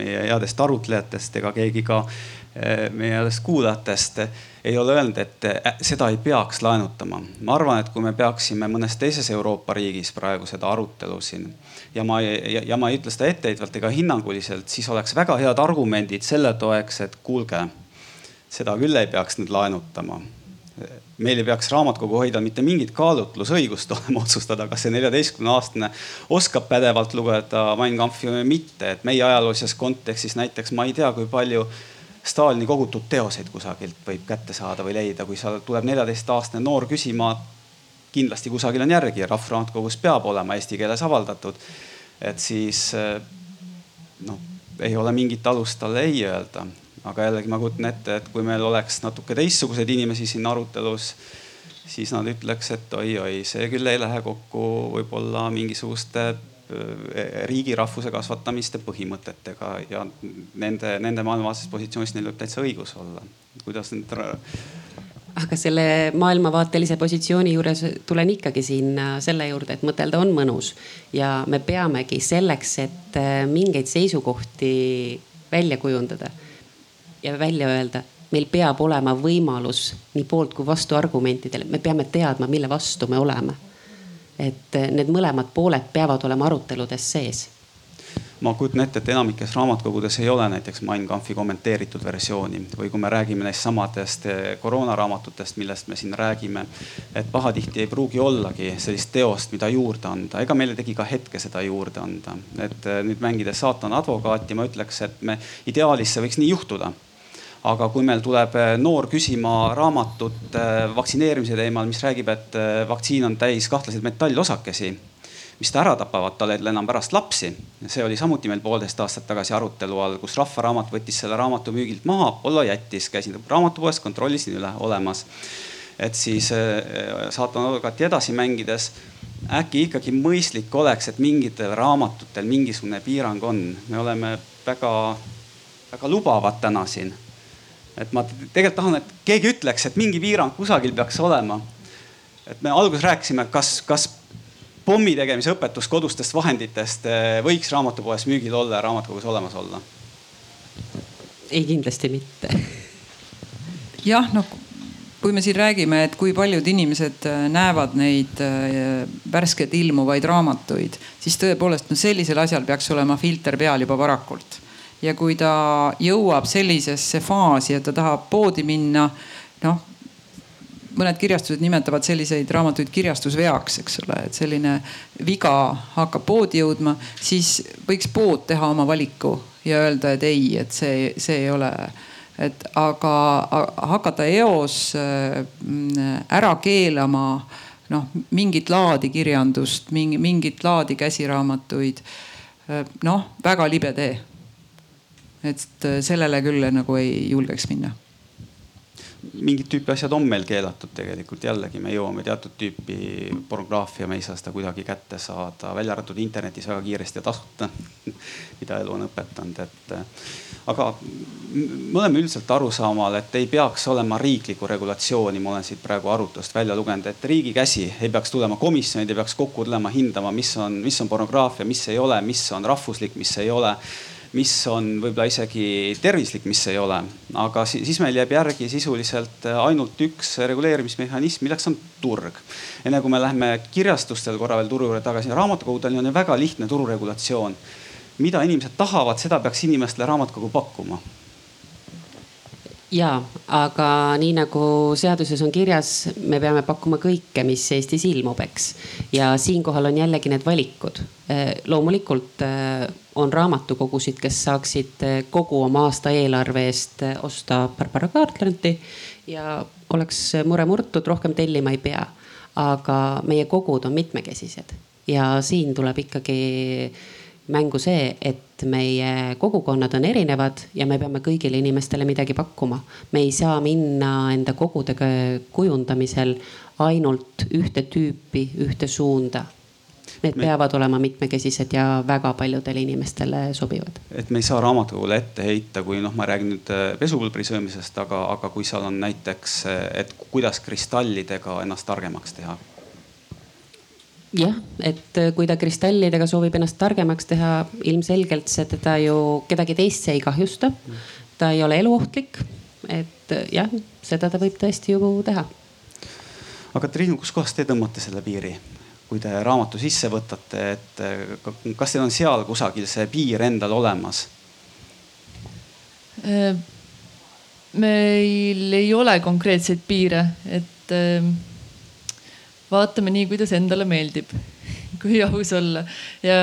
meie headest arutlejatest ega keegi ka meie headest kuulajatest ei ole öelnud, et äh, seda ei peaks laenutama. ma arvan, et kui me peaksime mõnes teises Euroopa riigis praegu seda arutelu siin ja ma ja, ja ma ei ütle seda etteheitvalt ega hinnanguliselt, siis oleks väga head argumendid selle toeks, et kuulge, seda küll ei peaks nüüd laenutama meil ei peaks raamatukogu hoida mitte mingit kaalutlusõigust olema otsustada, kas see neljateistkümne aastane oskab pädevalt lugeda Mein Kampfi või mitte, et meie ajaloolises kontekstis näiteks ma ei tea, kui palju Stalini kogutud teoseid kusagilt võib kätte saada või leida, kui sa tuleb neljateistaastane noor küsima. kindlasti kusagil on järgi ja Rahvusraamatukogus peab olema eesti keeles avaldatud. et siis eh, noh, ei ole mingit alust talle ei öelda. aga jällegi ma kujutan ette, et kui meil oleks natuke teistsuguseid inimesi siin arutelus, siis nad ütleks, et oi-oi, see küll ei lähe kokku võib-olla mingisuguste riigi rahvuse kasvatamiste põhimõtetega ja nende, nende maailmavaatelises positsioonis neil võib täitsa õigus olla. kuidas nüüd aga selle maailmavaatelise positsiooni juures tulen ikkagi sinna selle juurde, et mõtelda on mõnus. Ja me peamegi selleks, et äh, mingeid seisukohti välja kujundada ja välja öelda, meil peab olema võimalus nii poolt kui vastuargumentidele, me peame teadma, mille vastu me oleme et need mõlemad pooled peavad olema aruteludes sees ma kujutan ette, et enamikes raamatukogudes ei ole näiteks Mein Kampfi kommenteeritud versiooni või kui me räägime neist samadest eh, koroonaraamatutest, millest me siin räägime. et pahatihti ei pruugi ollagi sellist teost, mida juurde anda, ega meile tegi ka hetke seda juurde anda. et eh, nüüd mängides saatana advokaati, ma ütleks, et me ideaalis see võiks nii juhtuda aga kui meil tuleb eh, noor küsima raamatut eh, vaktsineerimise teemal, mis räägib, et eh, vaktsiin on täis kahtlaseid metallosakesi, mis ta ära tapavad, tal ei ole enam pärast lapsi. see oli samuti meil poolteist aastat tagasi arutelu all, kus Rahvaraamat võttis selle raamatu müügilt maha, Apollo jättis, käisin raamatupoes, kontrollisin üle, olemas et siis saatanadvokaati edasi mängides äkki ikkagi mõistlik oleks, et mingitel raamatutel mingisugune piirang on, me oleme väga, väga lubavad täna siin. Et ma tegelikult tahan, et keegi ütleks, et mingi piirang kusagil peaks olema. et me alguses rääkisime, kas, kas pommi tegemise õpetus kodustest vahenditest eh, võiks raamatupoes müügil olla ja raamatukogus olemas olla? ei, kindlasti mitte. jah, noh kui me siin räägime, et kui paljud inimesed äh, näevad neid äh, värskelt ilmuvaid raamatuid, siis tõepoolest no sellisel asjal peaks olema filter peal juba varakult. Ja kui ta jõuab sellisesse faasi, et ta tahab poodi minna, noh mõned kirjastused nimetavad selliseid raamatuid kirjastusveaks, eks ole, et selline viga hakkab poodi jõudma, siis võiks pood teha oma valiku ja öelda, et ei, et see, see ei ole et aga hakata eos äh, ära keelama noh, mingit laadi kirjandust, mingi, mingit laadi käsiraamatuid. Äh, noh, väga libe tee. Et äh, sellele küll nagu ei julgeks minna. Mingit tüüpi asjad on meil keelatud tegelikult, jällegi. Me jõuame teatud tüüpi pornograafia, me ei saa seda kuidagi kätte saada, välja arvatud internetis väga kiiresti ja tasuta mida elu on õpetanud, et aga me oleme üldiselt arusaamal, et ei peaks olema riiklikku regulatsiooni, ma olen siit praegu arutelust välja lugenud, et riigi käsi ei peaks tulema, komisjonid ei peaks kokku tulema hindama, mis on, mis on pornograafia, mis ei ole, mis on rahvuslik, mis ei ole mis on võib-olla isegi tervislik, mis ei ole. aga siis meil jääb järgi sisuliselt ainult üks reguleerimismehhanism, milleks on turg. enne kui me läheme kirjastustel korra veel turu juurde tagasi, raamatukogudel on ju väga lihtne tururegulatsioon. mida inimesed tahavad, seda peaks inimestele raamatukogu pakkuma ja, aga nii nagu seaduses on kirjas, me peame pakkuma kõike, mis Eestis ilmub, eks. ja siinkohal on jällegi need valikud. Äh, loomulikult äh, on raamatukogusid, kes saaksid äh, kogu oma aasta eelarve eest osta Barbara Kaartlanti ja oleks mure murtud, rohkem tellima ei pea. aga meie kogud on mitmekesised ja siin tuleb ikkagi mängu see, et meie kogukonnad on erinevad ja me peame kõigile inimestele midagi pakkuma. me ei saa minna enda kogudega kujundamisel ainult ühte tüüpi, ühte suunda. Need me... peavad olema mitmekesised ja väga paljudele inimestele sobivad. et me ei saa raamatukogule ette heita, kui noh, ma räägin nüüd äh, pesupulbri söömisest, aga, aga kui seal on näiteks, äh, et kuidas kristallidega ennast targemaks teha jah, et äh, kui ta kristallidega soovib ennast targemaks teha, ilmselgelt see teda ju, kedagi teist see ei kahjusta. ta ei ole eluohtlik. et jah, seda ta võib tõesti ju teha. aga Triinu, kuskohast te tõmbate selle piiri? Kui te raamatu sisse võtate, et äh, kas teil on seal kusagil see piir endal olemas? meil ei ole konkreetseid piire, et vaatame nii, kuidas endale meeldib, kui aus olla ja,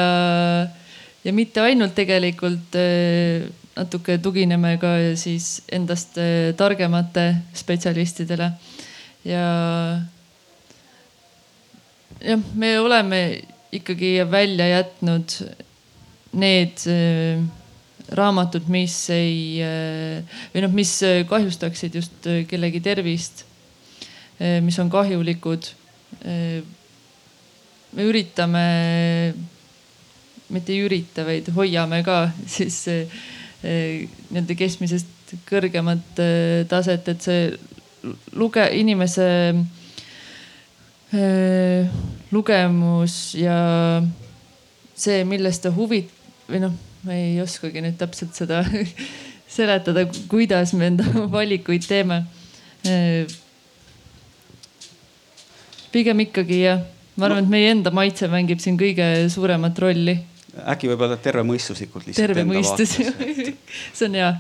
ja mitte ainult tegelikult eh, natuke tugineme ka siis endast eh, targemate spetsialistidele ja jah, me oleme ikkagi välja jätnud need eh, raamatud, mis ei või noh, mis kahjustaksid just kellegi tervist, mis on kahjulikud. Me üritame, mitte ei ürita, vaid hoiame ka siis nii-öelda keskmisest kõrgemat taset, et see luge-, inimese lugemus ja see, millest ta huvit- või noh, ma ei oskagi nüüd täpselt seda seletada, kuidas me enda valikuid teeme pigem ikkagi jah, ma arvan no., et meie enda maitse mängib siin kõige suuremat rolli. äkki võib-olla tervemõistuslikult lihtsalt. terve mõistus, see on hea.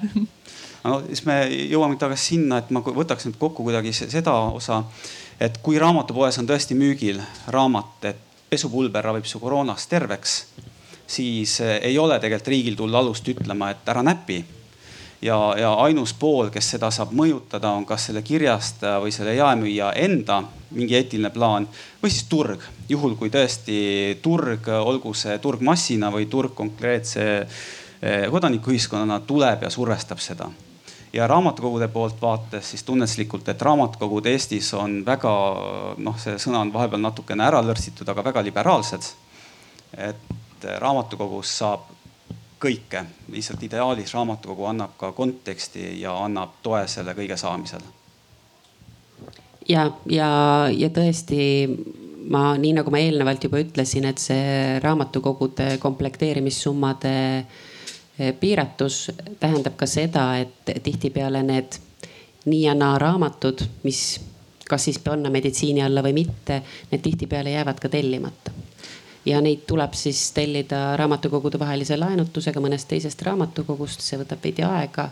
no siis me jõuame tagasi sinna, et ma võtaks nüüd kokku kuidagi seda osa, et kui raamatupoes on tõesti müügil raamat, et pesupulber ravib su koroonast terveks, siis eh, ei ole tegelikult riigil tulla alust ütlema, et ära näpi ja, ja ainus pool, kes seda saab mõjutada, on kas selle kirjastaja või selle jaemüüja enda mingi eetiline plaan või siis turg. juhul kui tõesti turg, olgu see turg massina või turg konkreetse eh, kodanikuühiskonnana tuleb ja survestab seda. Ja raamatukogude poolt vaates siis tunnetuslikult, et raamatukogud Eestis on väga noh, see sõna on vahepeal natukene ära lörtsitud, aga väga liberaalsed. et raamatukogus saab kõike, lihtsalt ideaalis raamatukogu annab ka konteksti ja annab toe selle kõige saamisel. ja, ja, ja tõesti ma, nii nagu ma eelnevalt juba ütlesin, et see raamatukogude komplekteerimissummade eh, piiratus tähendab ka seda, et tihtipeale need nii ja naa raamatud, mis kas siis panna meditsiini alla või mitte, need tihtipeale jäävad ka tellimata. ja neid tuleb siis tellida raamatukogude vahelise laenutusega mõnest teisest raamatukogust, see võtab veidi aega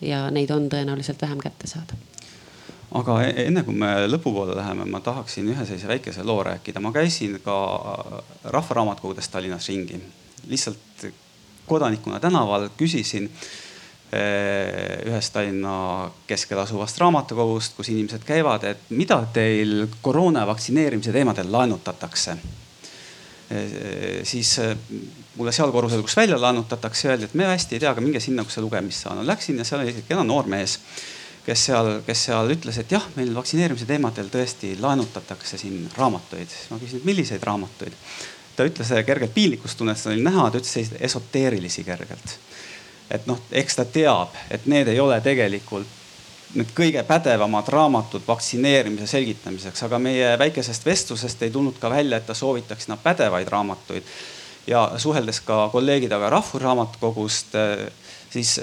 ja neid on tõenäoliselt vähem kätte saada aga e-, enne kui me lõpupoole läheme, ma tahaksin ühe sellise väikese loo rääkida. ma käisin ka rahvaraamatukogudes Tallinnas ringi, lihtsalt kodanikuna tänaval küsisin e, ühest Tallinna keskel asuvast raamatukogust, kus inimesed käivad, et mida teil koroona vaktsineerimise teemadel laenutatakse. E, siis mulle seal korrusel, kus välja laenutatakse, öeldi, et me hästi ei tea, aga minge sinna, kus see lugemissaal on. Läksin ja seal oli kena noor mees kes seal, kes seal ütles, et jah, meil vaktsineerimise teemadel tõesti laenutatakse siin raamatuid. ma küsisin, et milliseid raamatuid. Ta ütles kergelt piinlikkust tundes, oli näha, ta ütles selliseid esoteerilisi kergelt. et noh, eks ta teab, et need ei ole tegelikult need kõige pädevamad raamatud vaktsineerimise selgitamiseks, aga meie väikesest vestlusest ei tulnud ka välja, et ta soovitaks sinna pädevaid raamatuid. ja suheldes ka kolleegidega Rahvusraamatukogust, siis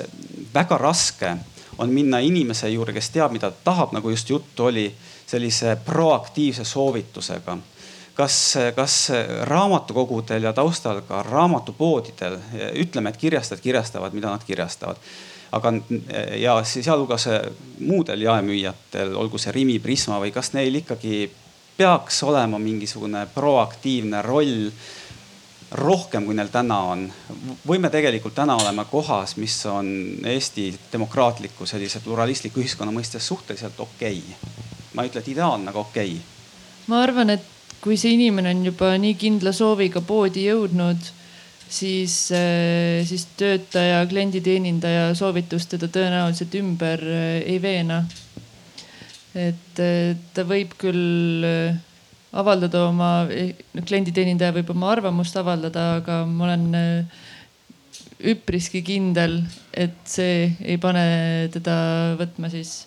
väga raske on minna inimese juurde, kes teab, mida ta tahab, nagu just juttu oli, sellise proaktiivse soovitusega. Kas, kas raamatukogudel ja taustal ka raamatupoodidel, ütleme, et kirjastajad kirjastavad, mida nad kirjastavad. Aga ja sealhulgas muudel jaemüüjatel, olgu see Rimi, Prisma või kas neil ikkagi peaks olema mingisugune proaktiivne roll rohkem, kui neil täna on. või me tegelikult täna oleme kohas, mis on Eesti demokraatliku sellise pluralistliku ühiskonna mõistes suhteliselt okei. Okay.. ma ei ütle, et ideaalne, aga okei. Okay.. ma arvan, et kui see inimene on juba nii kindla sooviga poodi jõudnud, siis, äh, siis töötaja, klienditeenindaja soovitus teda tõenäoliselt ümber äh, ei veena. et äh, ta võib küll avaldada oma, klienditeenindaja võib oma arvamust avaldada, aga ma olen üpriski kindel, et see ei pane teda võtma siis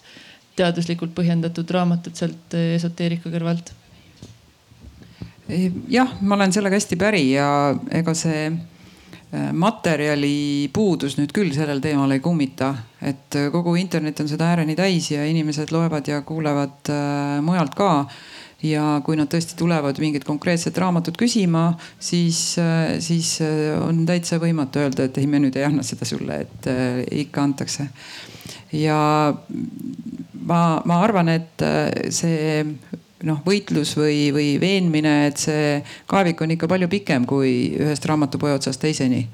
teaduslikult põhjendatud raamatut sealt esoteerika kõrvalt. Jah, ma olen sellega hästi päri ja ega see äh, materjali puudus nüüd küll sellel teemal ei kummita, et kogu internet on seda ääreni täis ja inimesed loevad ja kuulevad mujalt ka ja kui nad tõesti tulevad mingit konkreetset raamatut küsima, siis, siis äh, on täitsa võimatu öelda, et ei, me nüüd ei anna seda sulle, et äh, ikka antakse. ja ma, ma arvan, et äh, see noh, võitlus või, või veenmine, et see kaevik on ikka palju pikem kui ühest raamatupoe otsast teiseni.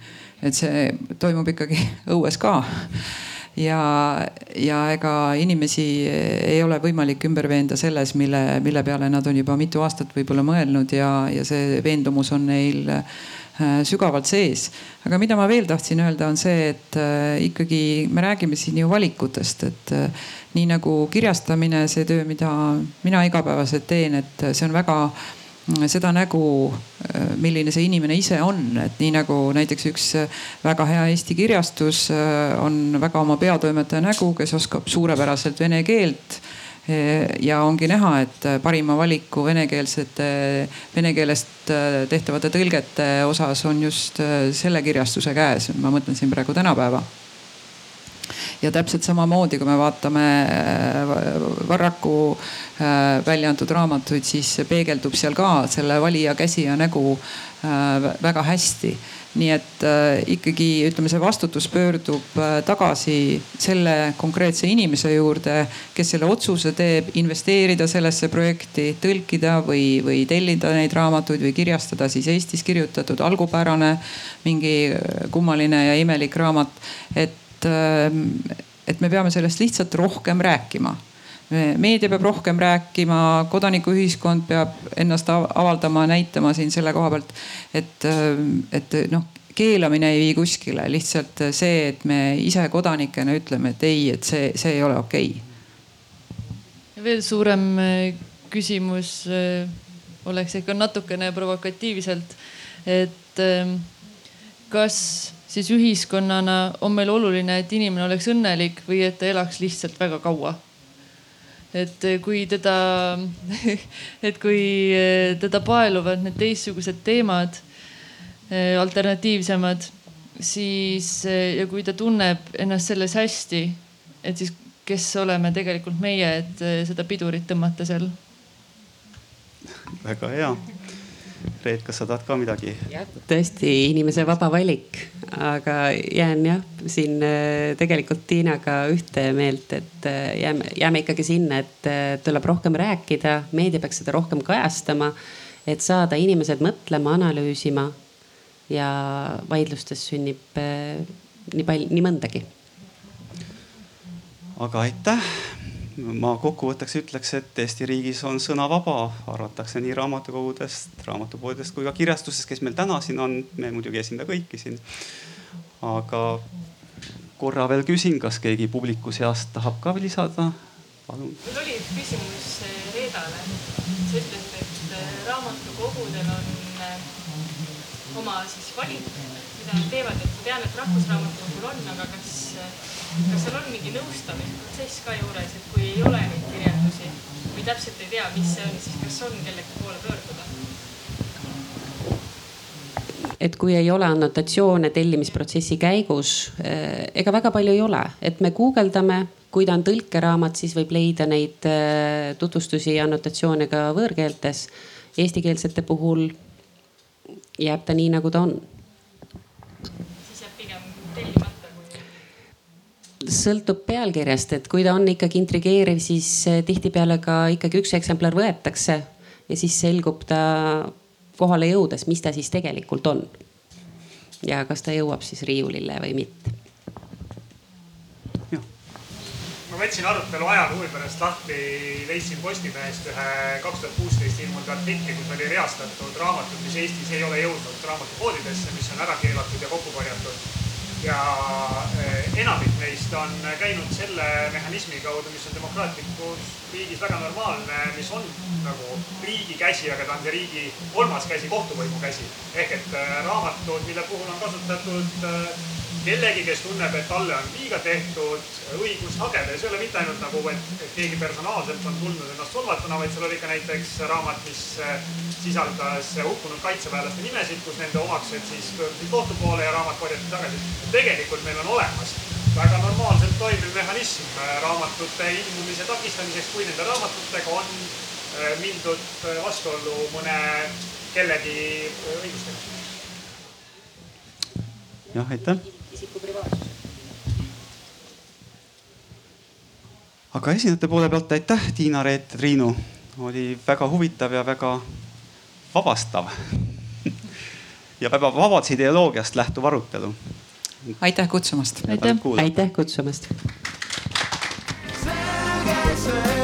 et see toimub ikkagi õues ka ja, ja ega inimesi ei ole võimalik ümber veenda selles, mille, mille peale nad on juba mitu aastat võib-olla mõelnud ja, ja see veendumus on neil sügavalt sees. aga mida ma veel tahtsin öelda, on see, et äh, ikkagi me räägime siin ju valikutest, et äh, nii nagu kirjastamine, see töö, mida mina igapäevaselt teen, et see on väga seda nägu, äh, milline see inimene ise on, et nii nagu näiteks üks äh, väga hea Eesti kirjastus äh, on väga oma peatoimetaja nägu, kes oskab suurepäraselt vene keelt ja ongi näha, et parima valiku venekeelsete, vene keelest tehtavate tõlgete osas on just selle kirjastuse käes. ma mõtlen siin praegu tänapäeva ja täpselt samamoodi, kui me vaatame äh, Varraku äh, välja antud raamatuid, siis peegeldub seal ka selle valija käsi ja nägu äh, väga hästi nii et äh, ikkagi ütleme, see vastutus pöördub äh, tagasi selle konkreetse inimese juurde, kes selle otsuse teeb, investeerida sellesse projekti, tõlkida või, või tellida neid raamatuid või kirjastada siis Eestis kirjutatud algupärane mingi kummaline ja imelik raamat. et, ähm, et me peame sellest lihtsalt rohkem rääkima meedia peab rohkem rääkima, kodanikuühiskond peab ennast avaldama, näitama siin selle koha pealt, et, ähm, et noh, keelamine ei vii kuskile, lihtsalt see, et me ise kodanikena ütleme, et ei, et see, see ei ole okei okay. veel suurem äh, küsimus äh, oleks ikka natukene provokatiivselt, et kas siis ühiskonnana on meil oluline, et inimene oleks õnnelik või et ta elaks lihtsalt väga kaua et kui teda, et kui teda paeluvad need teistsugused teemad, alternatiivsemad, siis ja kui ta tunneb ennast selles hästi, et siis kes oleme tegelikult meie, et seda pidurit tõmmata seal. väga hea Reet, kas sa tahad ka midagi? tõesti inimese vaba valik, aga jään jah siin äh, tegelikult Tiinaga ühte meelt, et äh, jääme, jääme ikkagi sinna, et äh, tuleb rohkem rääkida, meedia peaks seda rohkem kajastama, et saada inimesed mõtlema, analüüsima ja vaidlustes sünnib nii palju, nii mõndagi. aga aitäh ma kokkuvõtteks ütleks, et Eesti riigis on sõna vaba, arvatakse nii raamatukogudest, raamatupoodidest kui ka kirjastusest, kes meil täna siin on. me muidugi ei esinda kõiki siin. aga korra veel küsin, kas keegi publiku seast tahab ka lisada? palun. mul oli küsimus eh, Reedale. sa ütlesid, et eh, raamatukogudel on eh, oma siis valik, mida nad teevad, et ma tean, et Rahvusraamatukogul on, aga kas kas seal on mingi nõustamisprotsess ka juures, et kui ei ole neid kirjeldusi või täpselt ei tea, mis see on, siis kas on kellegi poole pöörduda? et kui ei ole annotatsioone tellimisprotsessi käigus, eh, ega väga palju ei ole, et me guugeldame, kui ta on tõlkeraamat, siis võib leida neid eh, tutvustusi ja annotatsioone ka võõrkeeltes. Eestikeelsete puhul jääb ta nii, nagu ta on sõltub pealkirjast, et kui ta on ikkagi intrigeeriv, siis eh, tihtipeale ka ikkagi üks eksemplar võetakse ja siis selgub ta kohale jõudes, mis ta siis tegelikult on. ja kas ta jõuab siis riiulile või mitte. ma võtsin arutelu ajal huvi pärast lahti, leidsin Postimehest ühe kaks tuhat kuusteist ilmunud artikli, kus oli reastatud raamatud, mis Eestis ei ole jõudnud raamatupoodidesse, mis on ära keelatud ja kokku korjatud ja eh, enamik neist on käinud selle mehhanismi kaudu, mis on demokraatlikus riigis väga normaalne, mis on nagu riigi käsi, aga ta on see riigi kolmas käsi, kohtuvõimu käsi. ehk et eh, raamatud, mille puhul on kasutatud eh, kellegi, kes tunneb, et talle on liiga tehtud, õigust hageda ja see ei ole mitte ainult nagu, et, et keegi personaalselt on tundnud ennast solvatuna, vaid seal oli ka näiteks raamat, mis äh, sisaldas hukkunud kaitseväelaste nimesid, kus nende omaksed siis pöördusid kohtu poole ja raamat korjati tagasi. tegelikult meil on olemas väga normaalselt toimiv mehhanism äh, raamatute ilmumise takistamiseks, kui nende raamatutega on äh, mindud vastuollu mõne kellegi õigustega. jah, aitäh isiku privaatsus. aga esinejate poole pealt aitäh, Tiina, Reet, Triinu. oli väga huvitav ja väga vabastav ja väga vabaduse ideoloogiast lähtuv arutelu. aitäh kutsumast. aitäh, aitäh kutsumast. selge see, et